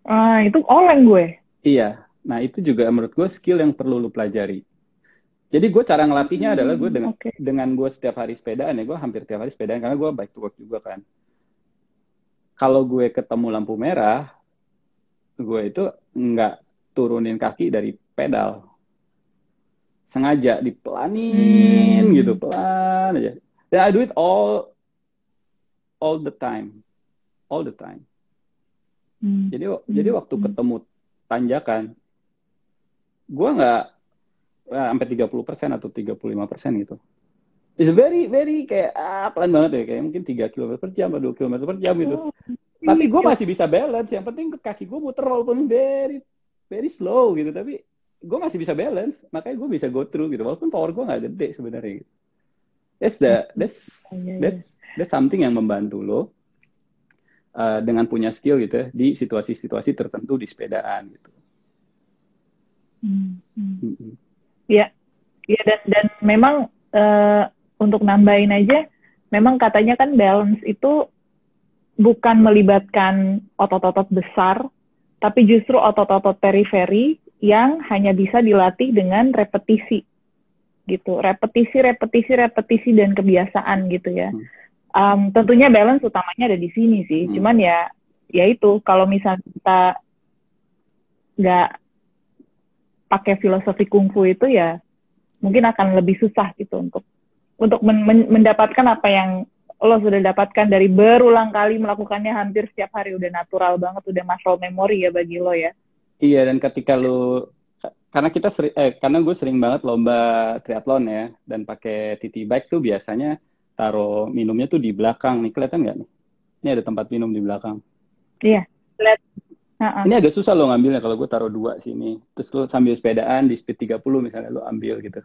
Ah, itu oleng gue. Iya. Nah, itu juga menurut gue skill yang perlu lu pelajari. Jadi gue cara ngelatihnya hmm, adalah gue dengan okay. dengan gue setiap hari sepedaan ya, gue hampir tiap hari sepedaan karena gue bike to work juga kan. Kalau gue ketemu lampu merah, gue itu nggak turunin kaki dari pedal. Sengaja dipelanin hmm. gitu, pelan aja. Dan I do it all all the time. All the time. Hmm. Jadi hmm. jadi waktu hmm. ketemu tanjakan, gue nggak eh, sampai 30 persen atau 35 persen gitu. It's very very kayak ah, pelan banget ya kayak mungkin 3 km per jam atau 2 km per jam gitu. Oh, tapi gue masih bisa balance. Yang penting kaki gue muter walaupun very very slow gitu. Tapi gue masih bisa balance. Makanya gue bisa go through gitu. Walaupun power gue nggak gede sebenarnya. Gitu. That's the that's iya, iya. that's that's something yang membantu lo uh, dengan punya skill gitu ya di situasi-situasi tertentu di sepedaan gitu. Hmm. Hmm. Ya, ya dan dan memang uh, untuk nambahin aja, memang katanya kan balance itu bukan melibatkan otot-otot besar, tapi justru otot-otot periferi yang hanya bisa dilatih dengan repetisi gitu repetisi repetisi repetisi dan kebiasaan gitu ya um, tentunya balance utamanya ada di sini sih. Hmm. Cuman ya, ya itu kalau misalnya kita nggak pakai filosofi kungfu itu ya mungkin akan lebih susah gitu untuk untuk men men mendapatkan apa yang lo sudah dapatkan dari berulang kali melakukannya hampir setiap hari udah natural banget, udah muscle memory ya bagi lo ya. Iya, dan ketika lu karena kita sering eh karena gue sering banget lomba triathlon ya dan pakai TT bike tuh biasanya taruh minumnya tuh di belakang nih kelihatan nggak nih? Ini ada tempat minum di belakang. Iya, lihat. Uh-uh. Ini agak susah lo ngambilnya kalau gue taruh dua sini. Terus lo sambil sepedaan di speed 30 misalnya lo ambil gitu.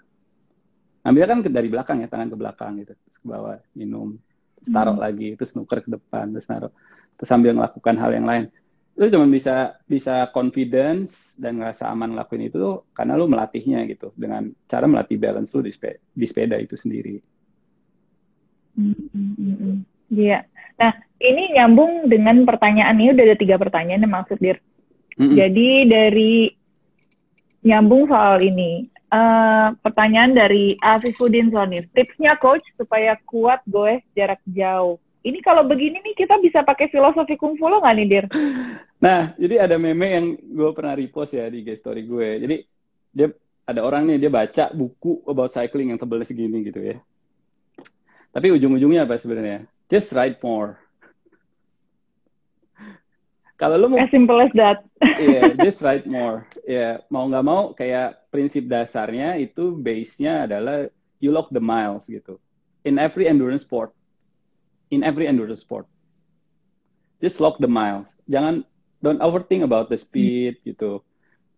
Ambilnya kan dari belakang ya, tangan ke belakang gitu. Terus ke bawah minum. Terus taruh Hmm. lagi, terus nuker ke depan, terus naruh. Terus sambil melakukan hal yang lain. Lu cuma bisa bisa confidence dan ngerasa aman ngelakuin itu tuh karena lu melatihnya gitu dengan cara melatih balance lu di sepeda, di sepeda itu sendiri. Hmm, hmm, hmm, hmm. Nah, ini nyambung dengan pertanyaan ini udah ada tiga pertanyaan yang maksud dir. Mm-mm. Jadi dari nyambung soal ini, eh, pertanyaan dari Afifudin Sonif, tipsnya coach supaya kuat goes jarak jauh. Ini kalau begini nih kita bisa pakai filosofi kungfu lo nggak nih dir? Nah, jadi ada meme yang gue pernah repost ya di IG story gue. Jadi dia ada orang nih dia baca buku about cycling yang tebalnya segini gitu ya. Tapi ujung-ujungnya apa sebenarnya? Just ride more. Kalau lu mau As simple as that. Iya, just write more. Ya, mau nggak mau kayak prinsip dasarnya itu base-nya adalah you log the miles gitu. In every endurance sport. In every endurance sport. Just log the miles. Jangan don't overthink about the speed gitu.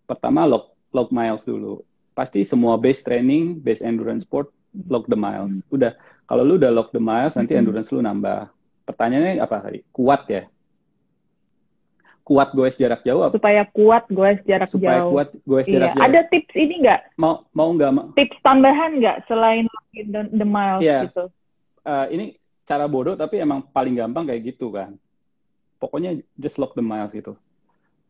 Pertama log log miles dulu. Pasti semua base training, base endurance sport log the miles. Udah kalau lu udah log the miles nanti Hmm. endurance lu nambah. Pertanyaannya apa tadi? Kuat ya? Kuat goes jarak jauh apa? supaya kuat goes jarak supaya jauh. kuat goes Iya. jarak jauh. Ada tips ini nggak? Mau mau nggak mau? Tips tambahan nggak selain the, the miles Iya. gitu? Eh, ini cara bodoh tapi emang paling gampang kayak gitu kan. Pokoknya just lock the miles gitu.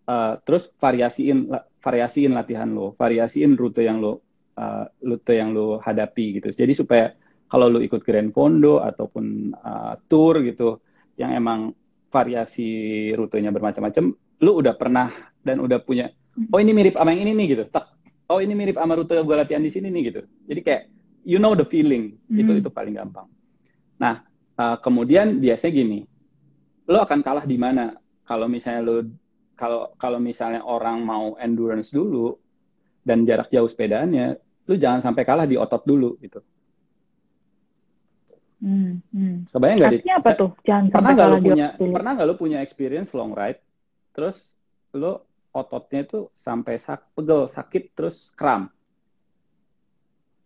Eh, terus variasiin variasiin latihan lo, variasiin rute yang lo eh, rute yang lo hadapi gitu. Jadi supaya kalau lo ikut Grand Fondo ataupun eh, tour gitu yang emang variasi rutenya bermacam-macam, lo udah pernah dan udah punya oh ini mirip sama yang ini nih gitu. Tak, oh ini mirip sama rute gue latihan di sini nih gitu. Jadi kayak you know the feeling itu Hmm. itu paling gampang. Nah uh, kemudian biasanya gini, lo akan kalah di mana kalau misalnya lo kalau kalau misalnya orang mau endurance dulu dan jarak jauh sepedanya, lo jangan sampai kalah di otot dulu gitu. Hmm, hmm. Kebayang nggak? Artinya apa tuh? Jangan Pernah nggak lo punya dulu. pernah nggak lo punya experience long ride, terus lo ototnya tuh sampai sak pegel sakit terus kram.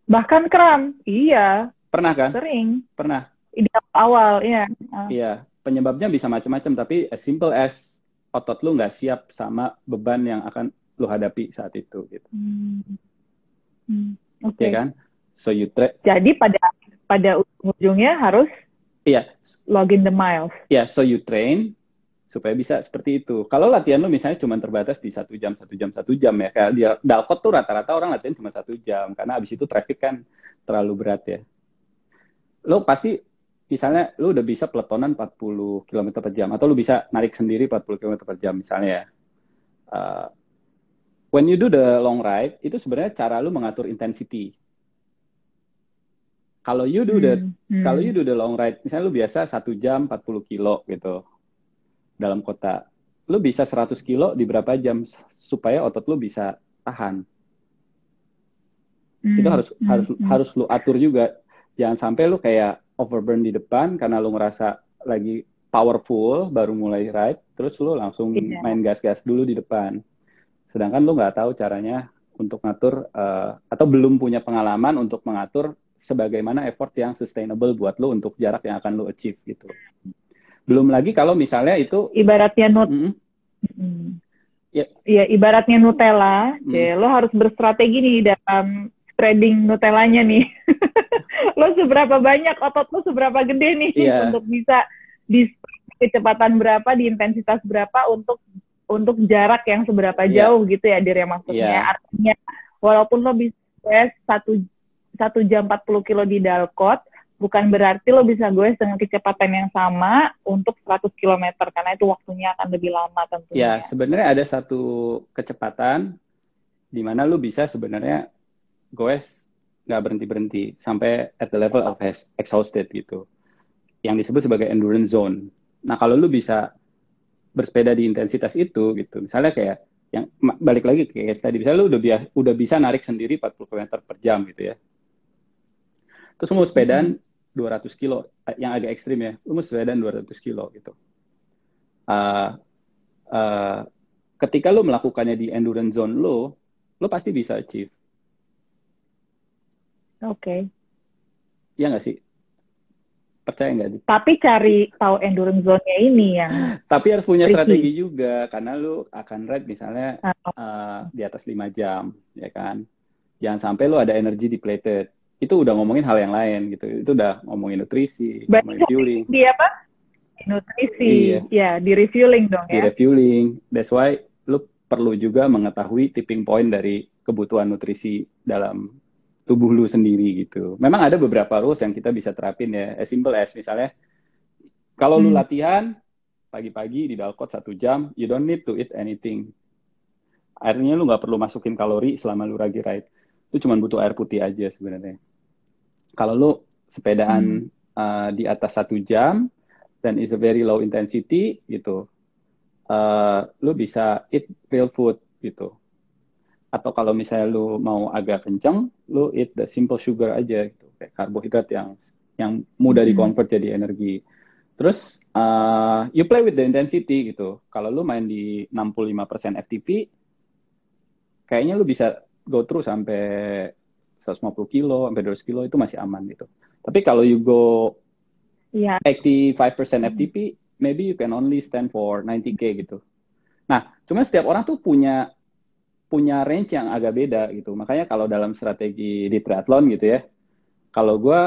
Bahkan kram, iya, Pernah kan? sering. Pernah. Di awal, iya. Iya, penyebabnya bisa macam-macam, tapi as simple as otot lu nggak siap sama beban yang akan lu hadapi saat itu, gitu. Hmm. Hmm, Oke. Ya kan? So you tra- Jadi pada pada ujungnya harus iya, login the miles. ya so you train supaya bisa seperti itu. Kalau latihan lu misalnya cuma terbatas di satu jam, satu jam, satu jam ya, kayak di Dalkot tuh rata-rata orang latihan cuma satu jam, karena abis itu traffic kan terlalu berat ya. Lo pasti misalnya lu udah bisa peletonan 40 km per jam atau lu bisa narik sendiri 40 km per jam misalnya ya. Uh, when you do the long ride itu sebenarnya cara lu mengatur intensity. Kalau you do the Hmm, hmm. kalau you do the long ride, misalnya lu biasa satu jam 40 kilo gitu dalam kota, lu bisa 100 kilo di berapa jam supaya otot lu bisa tahan. Hmm, Itu harus hmm, harus hmm. harus lu atur juga. Jangan sampai lu kayak overburn di depan karena lu ngerasa lagi powerful baru mulai ride, terus lu langsung Iya. main gas-gas dulu di depan. Sedangkan lu nggak tahu caranya untuk ngatur eh, atau belum punya pengalaman untuk mengatur sebagaimana effort yang sustainable buat lu untuk jarak yang akan lu achieve gitu. Belum lagi kalau misalnya itu Ibaratnya nut mm, Hmm. Ya. Iya, ibaratnya Nutella, Hmm. ya, lo harus berstrategi nih dalam spreading Nutellanya nih. lo seberapa banyak otot lo seberapa gede nih Iya. untuk bisa di kecepatan berapa, di intensitas berapa untuk untuk jarak yang seberapa Iya. jauh gitu ya, Dir ya maksudnya. Iya. Artinya walaupun lo bisa satu satu jam 40 kilo di Dalkot, bukan berarti lo bisa goes dengan kecepatan yang sama untuk 100 km karena itu waktunya akan lebih lama ya tentunya. sebenarnya ada satu kecepatan di mana lu bisa sebenarnya goes nggak berhenti berhenti sampai at the level of ex- exhausted gitu. yang disebut sebagai endurance zone. Nah, kalau lu bisa bersepeda di intensitas itu gitu. Misalnya kayak yang balik lagi kayak tadi, misalnya lu udah udah bisa narik sendiri 40 km per jam gitu ya. Terus lu mau sepedaan 200 kilo, yang agak ekstrim ya, lu mau sepedaan 200 kilo gitu. Uh, uh, ketika lu melakukannya di endurance zone lo, lo pasti bisa achieve. Oke. Okay. Iya nggak sih? Percaya nggak? Tapi cari tahu endurance zone-nya ini yang. Tapi harus punya tricky. strategi juga karena lu akan ride misalnya oh. uh, di atas 5 jam, ya kan? Jangan sampai lu ada energy depleted. Itu udah ngomongin hal yang lain gitu. Itu udah ngomongin nutrisi, Berarti ngomongin fueling. Di apa? Nutrisi. Iya. Ya, di refueling dong di ya. Di refueling. That's why lu perlu juga mengetahui tipping point dari kebutuhan nutrisi dalam tubuh lu sendiri gitu. Memang ada beberapa rules yang kita bisa terapin ya. As simple as misalnya, kalau hmm. lu latihan pagi-pagi di Dalcott satu jam, you don't need to eat anything. Airnya lu nggak perlu masukin kalori selama lu lagi ride. Lu cuma butuh air putih aja sebenarnya. Kalau lu sepedaan hmm. uh, di atas satu jam dan is a very low intensity gitu, uh, lu bisa eat real food gitu atau kalau misalnya lu mau agak kenceng, lu eat the simple sugar aja gitu, kayak karbohidrat yang yang mudah di convert jadi energi. Terus uh, you play with the intensity gitu. Kalau lu main di 65% FTP, kayaknya lu bisa go through sampai 150 kilo, sampai 200 kilo itu masih aman gitu. Tapi kalau you go yeah. 85% FTP, maybe you can only stand for 90k gitu. Nah, cuma setiap orang tuh punya punya range yang agak beda gitu. Makanya kalau dalam strategi di triathlon gitu ya, kalau gue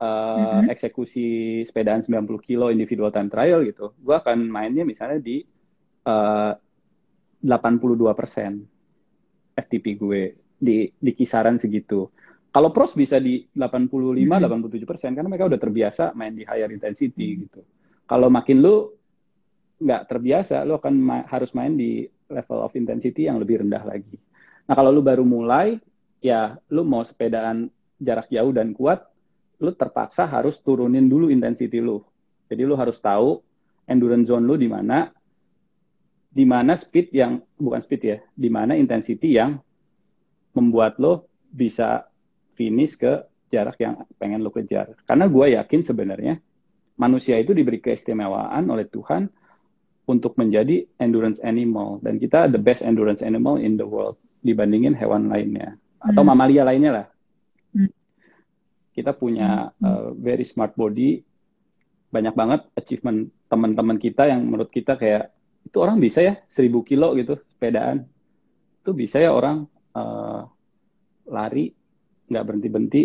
uh, mm-hmm. eksekusi sepedaan 90 kilo individual time trial gitu, gue akan mainnya misalnya di uh, 82 persen FTP gue di di kisaran segitu. Kalau pros bisa di 85, mm-hmm. 87 persen karena mereka udah terbiasa main di higher intensity mm-hmm. gitu. Kalau makin lu nggak terbiasa, lu akan ma harus main di level of intensity yang lebih rendah lagi. Nah, kalau lu baru mulai, ya lu mau sepedaan jarak jauh dan kuat, lu terpaksa harus turunin dulu intensity lu. Jadi lu harus tahu endurance zone lu di mana, di mana speed yang bukan speed ya, di mana intensity yang membuat lo bisa finish ke jarak yang pengen lo kejar. Karena gue yakin sebenarnya manusia itu diberi keistimewaan oleh Tuhan untuk menjadi endurance animal dan kita the best endurance animal in the world dibandingin hewan lainnya atau hmm. mamalia lainnya lah. Hmm. Kita punya uh, very smart body, banyak banget achievement teman-teman kita yang menurut kita kayak itu orang bisa ya seribu kilo gitu sepedaan, itu bisa ya orang uh, lari nggak berhenti berhenti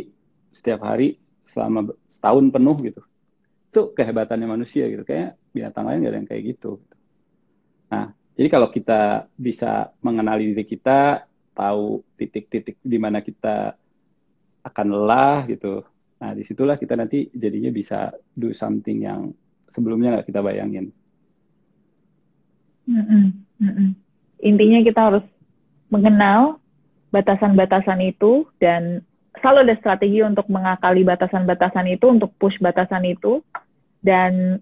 setiap hari selama setahun penuh gitu. Itu kehebatannya manusia gitu kayak binatang lain gak ada yang kayak gitu. Nah, jadi kalau kita bisa mengenali diri kita, tahu titik-titik di mana kita akan lelah gitu. Nah, di situlah kita nanti jadinya bisa do something yang sebelumnya nggak kita bayangin. Mm -mm, mm -mm. Intinya kita harus mengenal batasan-batasan itu dan selalu ada strategi untuk mengakali batasan-batasan itu, untuk push batasan itu, dan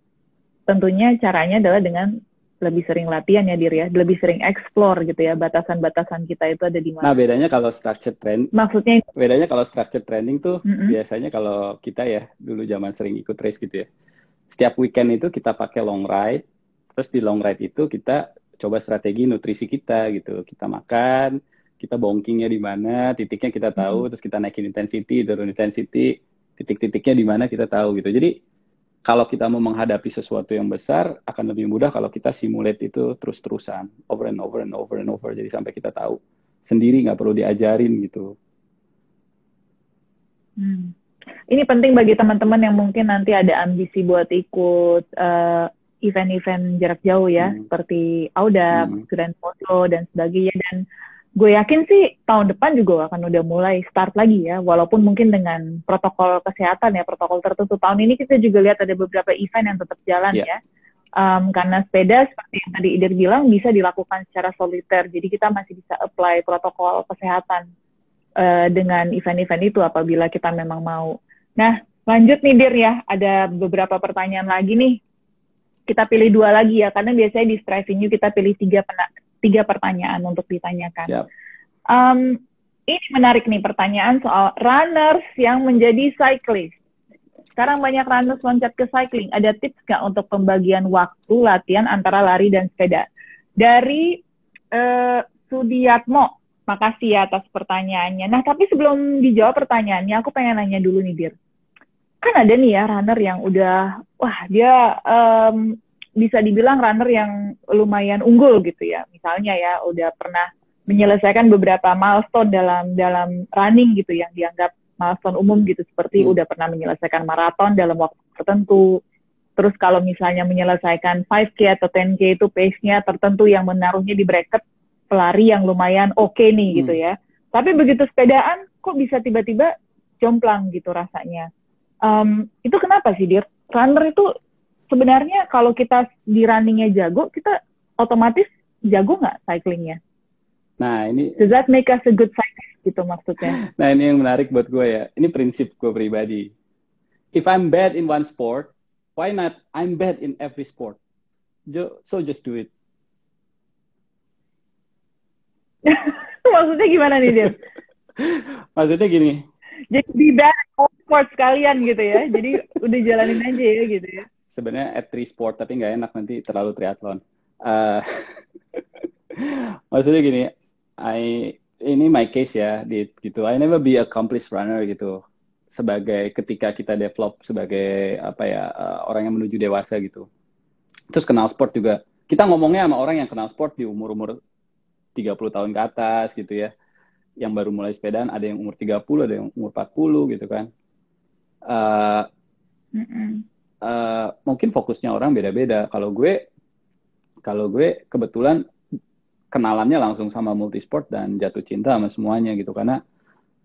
tentunya caranya adalah dengan lebih sering latihan ya diri ya, lebih sering explore gitu ya batasan-batasan kita itu ada di mana. Nah bedanya kalau structure training, maksudnya bedanya kalau structure training tuh mm -hmm. biasanya kalau kita ya dulu zaman sering ikut race gitu ya, setiap weekend itu kita pakai long ride, terus di long ride itu kita coba strategi nutrisi kita gitu, kita makan, kita bongkingnya di mana, titiknya kita tahu, mm -hmm. terus kita naikin intensity, turun intensity, titik-titiknya di mana kita tahu gitu. Jadi kalau kita mau menghadapi sesuatu yang besar akan lebih mudah kalau kita simulate itu terus-terusan over and over and over and over jadi sampai kita tahu sendiri nggak perlu diajarin gitu. Hmm. Ini penting bagi teman-teman yang mungkin nanti ada ambisi buat ikut uh, event-event jarak jauh ya hmm. seperti Auda, hmm. Grand Foto dan sebagainya dan gue yakin sih tahun depan juga akan udah mulai start lagi ya, walaupun mungkin dengan protokol kesehatan ya, protokol tertentu. Tahun ini kita juga lihat ada beberapa event yang tetap jalan yeah. ya. Um, karena sepeda seperti yang tadi Idir bilang bisa dilakukan secara soliter, jadi kita masih bisa apply protokol kesehatan uh, dengan event-event itu apabila kita memang mau. Nah, lanjut nih Dir ya, ada beberapa pertanyaan lagi nih. Kita pilih dua lagi ya, karena biasanya di Striving You kita pilih tiga, tiga pertanyaan untuk ditanyakan. Siap. Um, ini menarik nih pertanyaan soal runners yang menjadi cyclist. Sekarang banyak runners loncat ke cycling. Ada tips nggak untuk pembagian waktu latihan antara lari dan sepeda? Dari eh, Sudiatmo, makasih ya atas pertanyaannya. Nah, tapi sebelum dijawab pertanyaannya, aku pengen nanya dulu nih, Dir. Kan ada nih ya runner yang udah, wah dia em, bisa dibilang runner yang lumayan unggul gitu ya. Misalnya ya, udah pernah menyelesaikan beberapa milestone dalam dalam running gitu yang dianggap milestone umum gitu seperti Hmm. udah pernah menyelesaikan maraton dalam waktu tertentu. Terus kalau misalnya menyelesaikan 5K atau 10K itu pace-nya tertentu yang menaruhnya di bracket pelari yang lumayan oke nih Hmm. gitu ya. Tapi begitu sepedaan kok bisa tiba-tiba jomplang gitu rasanya. Em, itu kenapa sih Dir? Runner itu sebenarnya kalau kita di runningnya jago, kita otomatis jago nggak cyclingnya? Nah, ini Does that make us a good cyclist gitu maksudnya? Nah ini yang menarik buat gue ya. Ini prinsip gue pribadi. If I'm bad in one sport, why not I'm bad in every sport? So just do it. maksudnya gimana nih Dir? Maksudnya gini, Jadi be bad all sports sekalian gitu ya. Jadi udah jalanin aja ya gitu ya. Sebenarnya at three sport tapi nggak enak nanti terlalu triathlon. Eh, maksudnya gini, I ini my case ya, di, gitu. I never be accomplished runner gitu. Sebagai ketika kita develop sebagai apa ya eh, orang yang menuju dewasa gitu. Terus kenal sport juga. Kita ngomongnya sama orang yang kenal sport di umur-umur 30 tahun ke atas gitu ya. Yang baru mulai sepedaan ada yang umur 30, ada yang umur 40 gitu kan. Eh, Mm-mm. Eh, mungkin fokusnya orang beda-beda. Kalau gue, kalau gue kebetulan kenalannya langsung sama multisport dan jatuh cinta sama semuanya gitu karena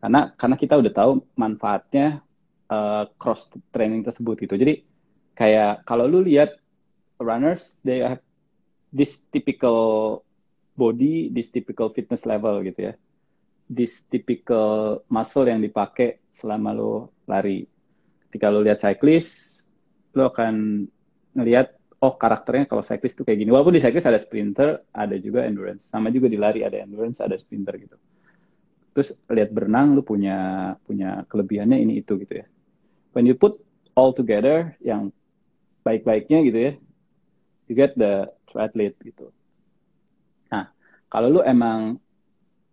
karena karena kita udah tahu manfaatnya eh, cross training tersebut gitu. Jadi kayak kalau lu lihat runners, they have this typical body, this typical fitness level gitu ya. This typical muscle yang dipakai selama lo lari. Ketika lo lihat cyclist, lo akan ngelihat oh karakternya kalau cyclist tuh kayak gini. Walaupun di cyclist ada sprinter, ada juga endurance. Sama juga di lari ada endurance, ada sprinter gitu. Terus lihat berenang lu punya punya kelebihannya ini itu gitu ya. When you put all together yang baik-baiknya gitu ya, you get the triathlete gitu. Nah, kalau lu emang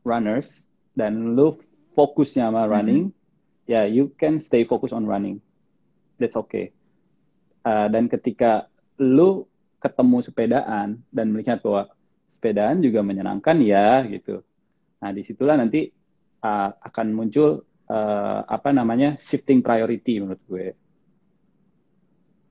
runners dan lu fokusnya sama running, ya you can stay focus on running. That's okay. Uh, dan ketika lu ketemu sepedaan dan melihat bahwa sepedaan juga menyenangkan ya gitu. Nah di situlah nanti uh, akan muncul uh, apa namanya shifting priority menurut gue.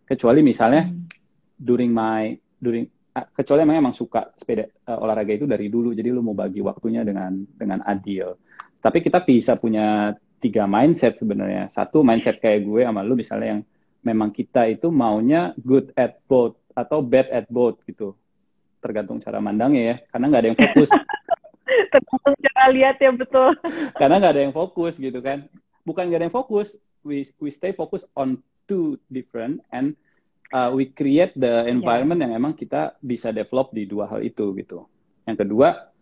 Kecuali misalnya Hmm. during my during uh, kecuali emang emang suka sepeda uh, olahraga itu dari dulu jadi lu mau bagi waktunya dengan dengan adil. Tapi kita bisa punya tiga mindset sebenarnya. Satu mindset kayak gue sama lu misalnya yang memang kita itu maunya good at both atau bad at both gitu. Tergantung cara mandangnya ya. Karena nggak ada yang fokus. Tergantung cara lihat ya betul. Karena nggak ada yang fokus gitu kan. Bukan nggak ada yang fokus. We we stay focus on two different and uh, we create the environment yang emang kita bisa develop di dua hal itu gitu. Yang kedua,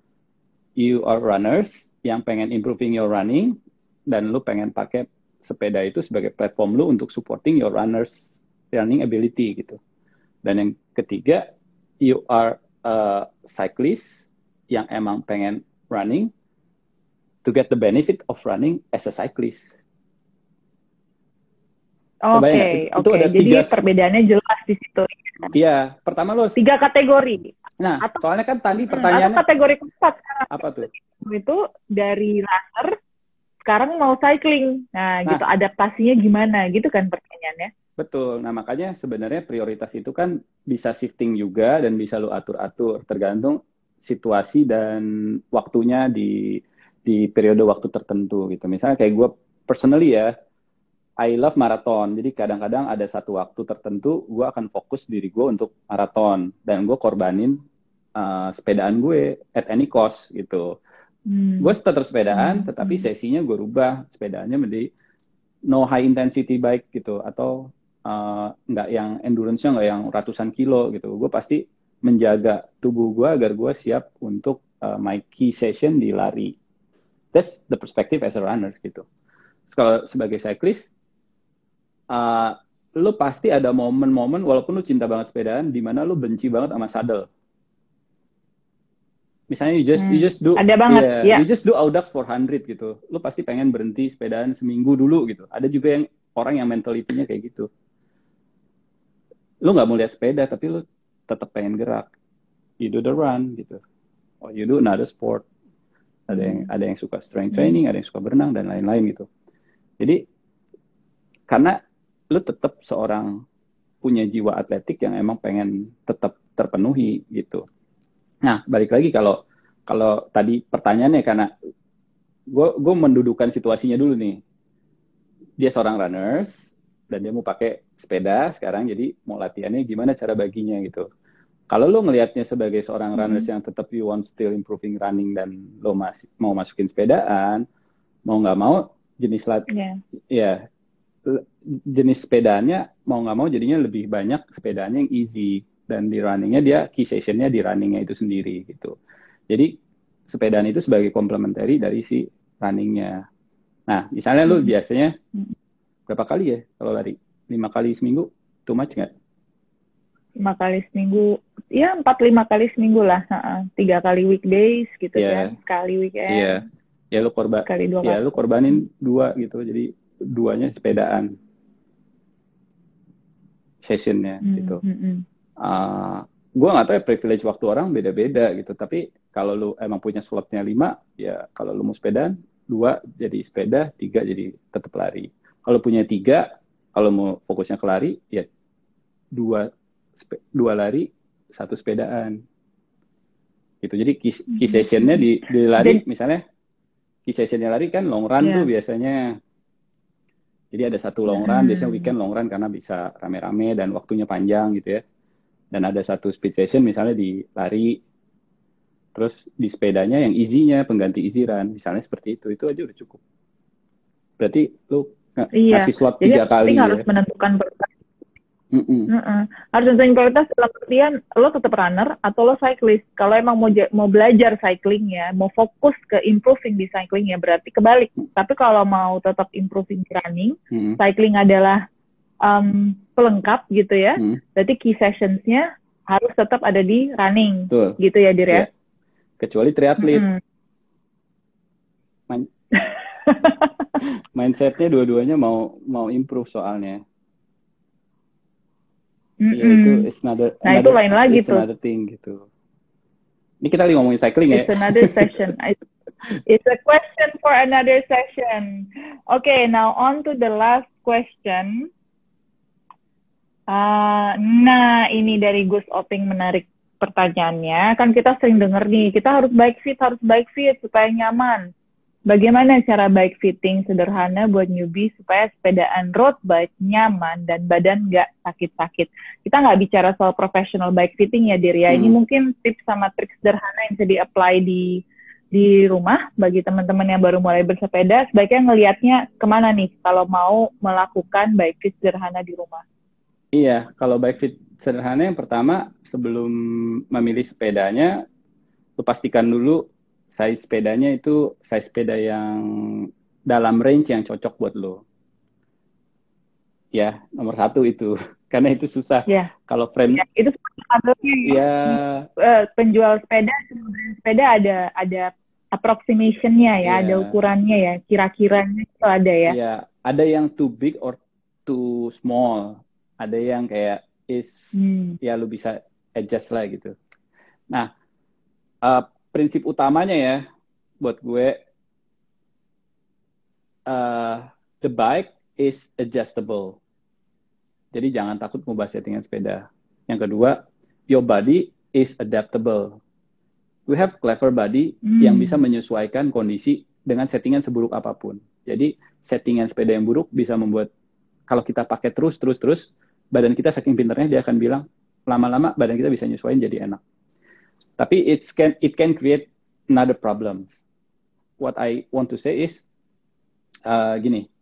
you are runners yang pengen improving your running dan lu pengen pakai sepeda itu sebagai platform lu untuk supporting your runners running ability gitu. Dan yang ketiga, you are a cyclist yang emang pengen running to get the benefit of running as a cyclist. Oke? Itu oke. ada Jadi tiga- perbedaannya jelas di situ. Iya, pertama lu Tiga kategori. Nah, Atau- soalnya kan tadi Hmm, pertanyaannya Atau kategori keempat sekarang apa tuh? itu dari runner sekarang mau cycling. Nah, Nah. gitu adaptasinya gimana gitu kan pertanyaannya. Betul. Nah, makanya sebenarnya prioritas itu kan bisa shifting juga dan bisa lu atur-atur tergantung situasi dan waktunya di di periode waktu tertentu gitu. Misalnya kayak gue personally ya, I love maraton. Jadi kadang-kadang ada satu waktu tertentu gue akan fokus diri gue untuk maraton dan gue korbanin uh, sepedaan gue at any cost gitu. Hmm. Gue tetap sepedaan, Hmm, tetapi hmm. sesinya gue rubah. Sepedanya menjadi no high intensity bike gitu atau uh, nggak yang endurance-nya nggak yang ratusan kilo gitu. Gue pasti menjaga tubuh gue agar gue siap untuk uh, my key session di lari. That's the perspective as a runner gitu. Terus kalau sebagai cyclist, uh, lo pasti ada momen-momen walaupun lo cinta banget sepedaan, di mana lo benci banget sama saddle. Misalnya you just hmm. you just do ada banget, yeah, yeah. you just do Audax 400 gitu. Lo pasti pengen berhenti sepedaan seminggu dulu gitu. Ada juga yang orang yang mentalitinya kayak gitu. Lo nggak mau lihat sepeda tapi lo tetap pengen gerak. You do the run gitu. Or you do another sport. Ada yang ada yang suka strength training, ada yang suka berenang dan lain-lain gitu. Jadi karena lo tetap seorang punya jiwa atletik yang emang pengen tetap terpenuhi gitu. Nah, balik lagi kalau kalau tadi pertanyaannya karena gue gue mendudukan situasinya dulu nih. Dia seorang runners dan dia mau pakai sepeda sekarang jadi mau latihannya gimana cara baginya gitu. Kalau lo ngelihatnya sebagai seorang runners mm-hmm. yang tetap you want still improving running dan lo masih mau masukin sepedaan, mau nggak mau jenis lat yeah. ya jenis sepedanya mau nggak mau jadinya lebih banyak sepedanya yang easy dan di runningnya dia key sessionnya di runningnya itu sendiri gitu. Jadi sepedaan itu sebagai komplementari dari si runningnya. Nah, misalnya lu hmm. biasanya hmm. berapa kali ya kalau lari? Lima kali seminggu? Too much nggak? Lima kali seminggu, ya empat lima kali seminggu lah. Tiga kali weekdays gitu yeah. kan, sekali weekend. Iya. Yeah. Ya lu korban, kali dua ya lu korbanin dua gitu. Jadi duanya sepedaan sessionnya hmm, gitu. Hmm, hmm uh, ah, gue nggak tahu ya privilege waktu orang beda-beda gitu tapi kalau lu emang punya slotnya lima ya kalau lu mau sepeda dua jadi sepeda tiga jadi tetap lari kalau punya tiga kalau mau fokusnya ke lari ya dua dua lari satu sepedaan gitu jadi key, key hmm. sessionnya di, di lari misalnya key sessionnya lari kan long run yeah. tuh biasanya jadi ada satu long run, hmm. biasanya weekend long run karena bisa rame-rame dan waktunya panjang gitu ya dan ada satu speed session misalnya di lari terus di sepedanya yang easy-nya pengganti easy run misalnya seperti itu itu aja udah cukup berarti lu ng iya. ngasih slot tiga kali harus ya. menentukan prioritas mm -mm. Mm -mm. harus nentuin prioritas dalam artian lo tetap runner atau lo cyclist kalau emang mau mau belajar cycling ya mau fokus ke improving di cycling ya berarti kebalik tapi kalau mau tetap improving running mm -hmm. cycling adalah um, pelengkap gitu ya. Hmm. Berarti key sessionsnya harus tetap ada di running, Betul. gitu ya Dir ya. Yeah. Kecuali triatlet. Hmm. Main... Mindsetnya dua-duanya mau mau improve soalnya. Mm -mm. Ya itu it's another, nah another, itu lain lagi tuh. another thing gitu. Ini kita lagi ngomongin cycling it's ya. It's another session. It's a question for another session. Okay, now on to the last question. Uh, nah, ini dari Gus Oping menarik pertanyaannya. Kan kita sering dengar nih, kita harus bike fit, harus bike fit supaya nyaman. Bagaimana cara bike fitting sederhana buat newbie supaya sepedaan road bike nyaman dan badan nggak sakit-sakit? Kita nggak bicara soal professional bike fitting ya, Dir ya. Hmm. Ini mungkin tips sama trik sederhana yang bisa di-apply di di rumah bagi teman-teman yang baru mulai bersepeda. Sebaiknya ngelihatnya ke mana nih kalau mau melakukan bike fit sederhana di rumah? Iya, kalau bike fit sederhana yang pertama sebelum memilih sepedanya, lu pastikan dulu size sepedanya itu size sepeda yang dalam range yang cocok buat lo. Ya, nomor satu itu. Karena itu susah. Ya. Kalau frame ya, itu ya. Uh, penjual sepeda sepeda ada ada approximation-nya ya, ya, ada ukurannya ya, kira-kiranya itu ada ya. Iya, ada yang too big or too small ada yang kayak is hmm. ya lu bisa adjust lah gitu. Nah, uh, prinsip utamanya ya buat gue uh, the bike is adjustable. Jadi jangan takut ngubah settingan sepeda. Yang kedua, your body is adaptable. We have clever body hmm. yang bisa menyesuaikan kondisi dengan settingan seburuk apa pun. Jadi settingan sepeda yang buruk bisa membuat kalau kita pakai terus terus terus badan kita saking pinternya dia akan bilang lama-lama badan kita bisa nyesuaiin jadi enak. Tapi it can it can create another problems. What I want to say is uh, gini,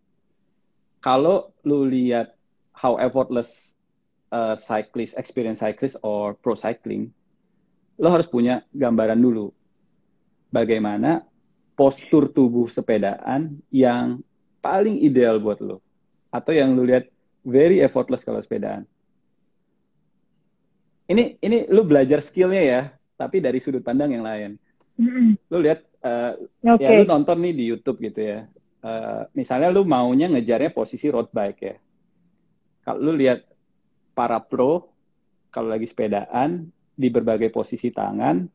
kalau lu lihat how effortless uh, cyclist, experience cyclist or pro cycling, lo harus punya gambaran dulu bagaimana postur tubuh sepedaan yang paling ideal buat lo atau yang lu lihat very effortless kalau sepedaan. Ini ini lu belajar skillnya ya, tapi dari sudut pandang yang lain. Lu lihat uh, Oke. ya lu nonton nih di YouTube gitu ya. Uh, misalnya lu maunya ngejarnya posisi road bike ya. Kalau lu lihat para pro kalau lagi sepedaan di berbagai posisi tangan,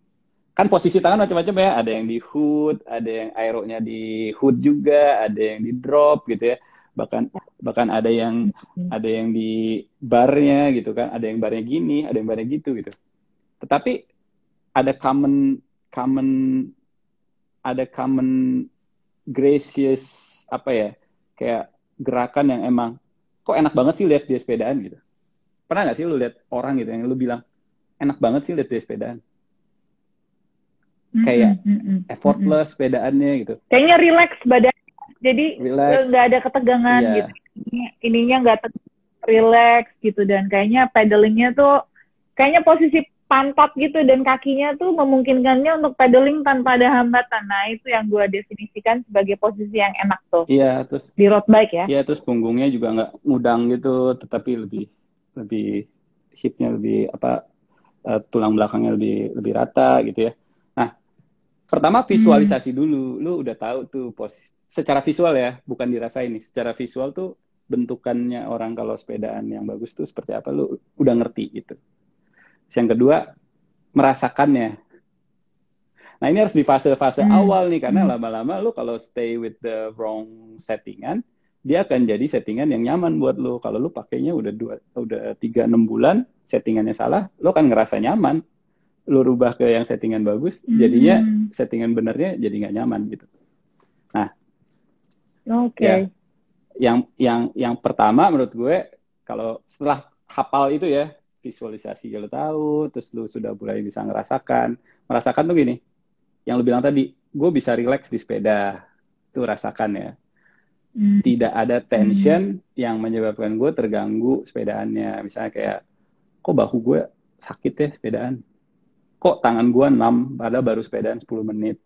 kan posisi tangan macam-macam ya. Ada yang di hood, ada yang aeronya di hood juga, ada yang di drop gitu ya. Bahkan bahkan ada yang ada yang di barnya gitu kan, ada yang barnya gini, ada yang barnya gitu gitu. Tetapi ada common common ada common gracious apa ya kayak gerakan yang emang kok enak banget sih lihat dia sepedaan gitu pernah nggak sih lu lihat orang gitu yang lu bilang enak banget sih lihat dia sepedaan kayak Mm-mm, mm-mm, effortless sepedaannya gitu. Kayaknya relax badan. Jadi nggak ada ketegangan Iya. gitu. Ini- Ininya nggak relax gitu dan kayaknya pedalingnya tuh kayaknya posisi pantat gitu dan kakinya tuh memungkinkannya untuk pedaling tanpa ada hambatan. Nah itu yang gue definisikan sebagai posisi yang enak tuh iya terus di road bike ya. Iya terus punggungnya juga nggak ngudang gitu, tetapi lebih lebih hipnya lebih apa eh, tulang belakangnya lebih lebih rata gitu ya. Nah pertama visualisasi dulu, lu udah tahu tuh pos secara visual ya, bukan dirasain nih. Secara visual tuh bentukannya orang kalau sepedaan yang bagus tuh seperti apa, lu udah ngerti gitu. Terus yang kedua merasakannya. Nah ini harus di fase-fase Hmm. awal nih karena Hmm. lama-lama lu kalau stay with the wrong settingan dia akan jadi settingan yang nyaman buat lo. Kalau lo pakainya udah dua, udah tiga enam bulan, settingannya salah, lo kan ngerasa nyaman. Lo rubah ke yang settingan bagus, jadinya Hmm. settingan benernya jadi nggak nyaman gitu. Oke. Ya. Yang yang yang pertama menurut gue kalau setelah hafal itu ya visualisasi lo tahu, terus lo sudah mulai bisa ngerasakan, merasakan tuh gini. Yang lo bilang tadi, gue bisa relax di sepeda, tuh rasakan ya. Hmm. tidak ada tension yang menyebabkan gue terganggu sepedaannya. Misalnya kayak, kok bahu gue sakit ya sepedaan? Kok tangan gue enam, padahal baru sepedaan 10 menit?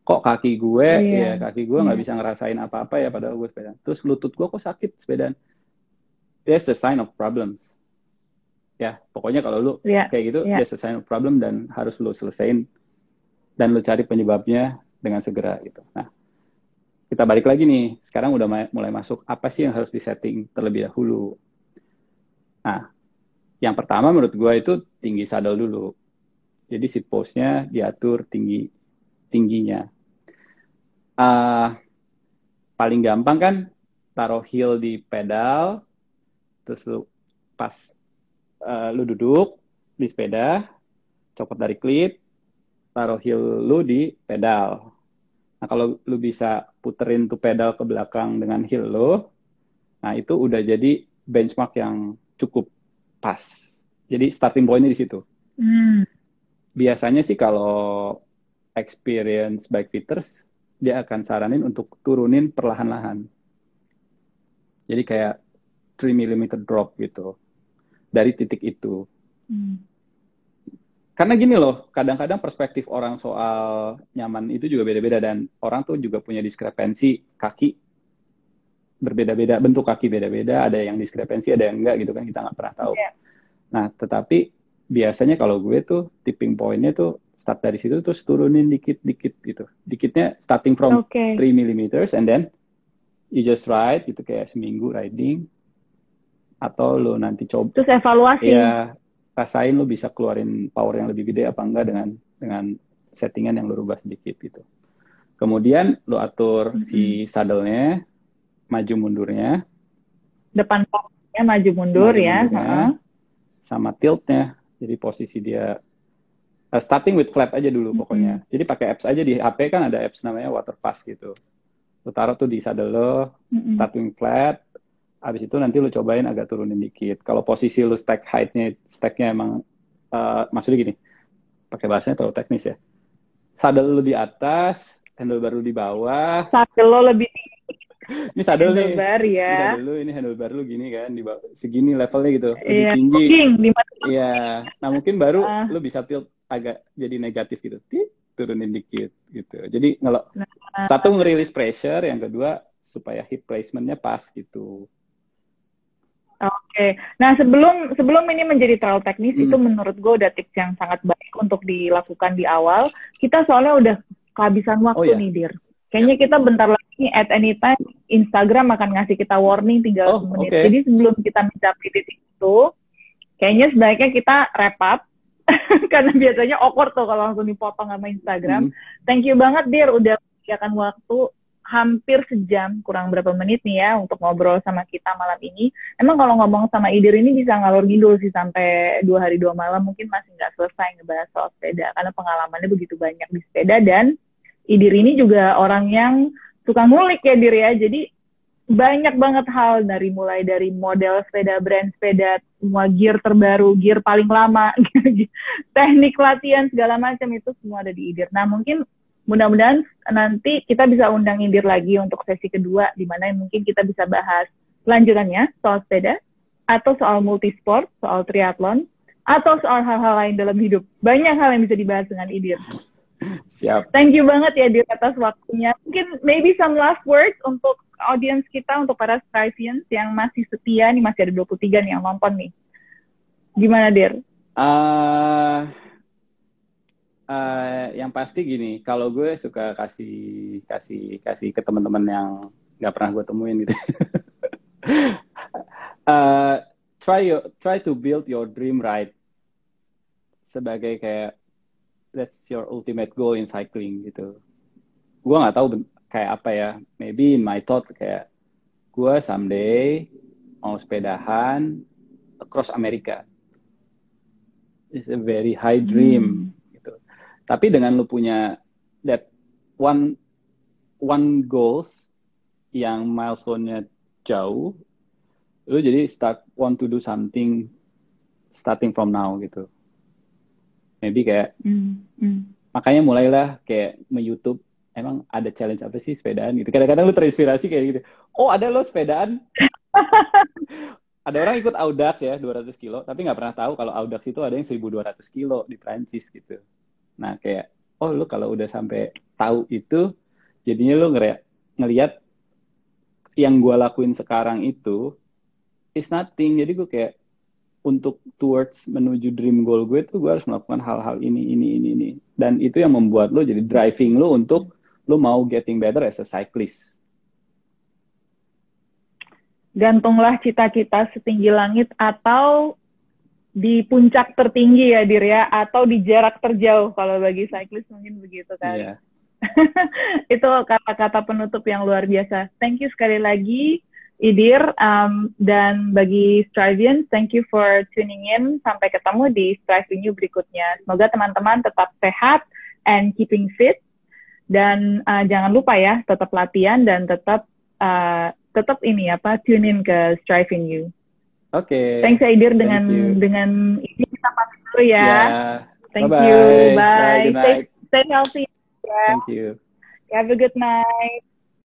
Kok kaki gue, Iya. ya kaki gue nggak Iya. bisa ngerasain apa-apa ya padahal gue sepedaan. Terus lutut gue kok sakit sepedaan? That's a sign of problems. Ya, pokoknya kalau lu Iya. kayak gitu, Iya. that's a sign of problem dan harus lu selesain dan lu cari penyebabnya dengan segera gitu. Nah, kita balik lagi nih. Sekarang udah ma- mulai masuk apa sih yang harus disetting terlebih dahulu. Nah, yang pertama menurut gua itu tinggi saddle dulu. Jadi si pose-nya diatur tinggi tingginya. Ah, paling gampang kan taruh heel di pedal, terus lu pas eh, lu duduk di sepeda, copot dari klip, taruh heel lu di pedal. Nah, kalau lu bisa puterin tuh pedal ke belakang dengan heel lo, nah itu udah jadi benchmark yang cukup pas. Jadi starting point-nya di situ. Hmm. Biasanya sih kalau experience bike fitters, dia akan saranin untuk turunin perlahan-lahan. Jadi kayak 3 mm drop gitu. Dari titik itu. Hmm. Karena gini loh, kadang-kadang perspektif orang soal nyaman itu juga beda-beda dan orang tuh juga punya diskrepensi kaki berbeda-beda, bentuk kaki beda-beda, ada yang diskrepensi, ada yang enggak gitu kan kita nggak pernah tahu. Iya. Nah, tetapi biasanya kalau gue tuh tipping point-nya tuh start dari situ terus turunin dikit-dikit gitu. Dikitnya starting from Oke. 3 mm and then you just ride gitu kayak seminggu riding atau lo nanti coba Terus evaluasi. ya rasain lu bisa keluarin power yang lebih gede apa enggak dengan dengan settingan yang lu rubah sedikit gitu. Kemudian lu atur si saddle-nya, maju mundurnya, Depan paknya maju mundur maju ya. mundurnya, Heeh. sama tilt-nya. Jadi posisi dia uh, starting with flat aja dulu Mm-mm. pokoknya. Jadi pakai apps aja di HP kan ada apps namanya water pass gitu. Lu taruh tuh di saddle lo, Mm-mm. starting flat, habis itu nanti lu cobain agak turunin dikit. Kalau posisi lu stack height-nya, stack-nya emang, eh, maksudnya gini, pakai bahasanya terlalu teknis ya. Saddle lu di atas, handlebar lu di bawah, Saddle lo lebih ini sadel nih. Handlebar Ini ya. sadel lu, ini handlebar lu gini kan, di bawah- segini levelnya gitu, lebih Iya, tinggi. Iya, nah mungkin baru Ah. lu bisa tilt agak jadi negatif gitu, Tit, turunin dikit gitu. Jadi kalau Nah. satu ngerilis pressure, yang kedua supaya hip placementnya pas gitu. Oke, nah sebelum sebelum ini menjadi terlalu teknis Hmm. itu menurut gue udah tips yang sangat baik untuk dilakukan di awal. Kita soalnya udah kehabisan waktu Oh, iya. nih, Dir. Kayaknya kita bentar lagi at any time Instagram akan ngasih kita warning tinggal Oh, menit. oke. Jadi sebelum kita mencapai titik itu, kayaknya sebaiknya kita wrap up. Karena biasanya awkward tuh kalau langsung dipotong sama Instagram. Hmm. Thank you banget, Dir, udah menyediakan waktu hampir sejam, kurang berapa menit nih ya untuk ngobrol sama kita malam ini. Emang kalau ngomong sama Idir ini bisa ngalor ngidul sih sampai dua hari dua malam mungkin masih nggak selesai ngebahas soal sepeda karena pengalamannya begitu banyak di sepeda dan Idir ini juga orang yang suka ngulik ya Dir ya. Jadi banyak banget hal dari mulai dari model sepeda, brand sepeda, semua gear terbaru, gear paling lama, teknik latihan segala macam itu semua ada di Idir. Nah mungkin mudah-mudahan nanti kita bisa undang Indir lagi untuk sesi kedua di mana mungkin kita bisa bahas lanjutannya soal sepeda atau soal multisport, soal triathlon atau soal hal-hal lain dalam hidup. Banyak hal yang bisa dibahas dengan Idir. Siap. Thank you banget ya Dir atas waktunya. Mungkin maybe some last words untuk audience kita untuk para Strivians yang masih setia nih masih ada 23 nih yang nonton nih. Gimana Dir? Ah, ah, yang pasti gini, kalau gue suka kasih kasih kasih ke teman-teman yang nggak pernah gue temuin gitu. Ah, try your, try to build your dream right sebagai kayak that's your ultimate goal in cycling gitu. Gue nggak tahu kayak apa ya. Maybe in my thought kayak gue someday mau sepedahan across America. It's a very high dream gitu. Tapi dengan lu punya that one one goals yang milestone-nya jauh, lu jadi start want to do something starting from now gitu. Maybe kayak Hmm, hmm. makanya mulailah kayak me-YouTube emang ada challenge apa sih sepedaan gitu. Kadang-kadang lu terinspirasi kayak gitu. Oh, ada lo sepedaan. ada orang ikut Audax ya 200 kilo, tapi nggak pernah tahu kalau Audax itu ada yang 1200 kilo di Prancis gitu. Nah, kayak oh lu kalau udah sampai tahu itu jadinya lu ngere- ngelihat yang gua lakuin sekarang itu is nothing. Jadi gue kayak untuk towards menuju dream goal gue tuh gue harus melakukan hal-hal ini ini ini ini dan itu yang membuat lo jadi driving lo untuk lo mau getting better as a cyclist Gantunglah cita-cita setinggi langit atau di puncak tertinggi ya Dir ya atau di jarak terjauh kalau bagi cyclist mungkin begitu kan. Iya. itu kata-kata penutup yang luar biasa. Thank you sekali lagi, Idir. Um, dan bagi Strivians, thank you for tuning in. Sampai ketemu di Striving You berikutnya. Semoga teman-teman tetap sehat and keeping fit. Dan uh, jangan lupa ya, tetap latihan dan tetap uh, tetap ini apa, tune in ke Striving You. Oke. Thanks ya, Idir Thank dengan you. dengan ini kita pamit dulu ya. Ya. Thank Bye-bye. you. Bye. Bye. Stay, stay healthy. Ya. Thank you. Have a good night.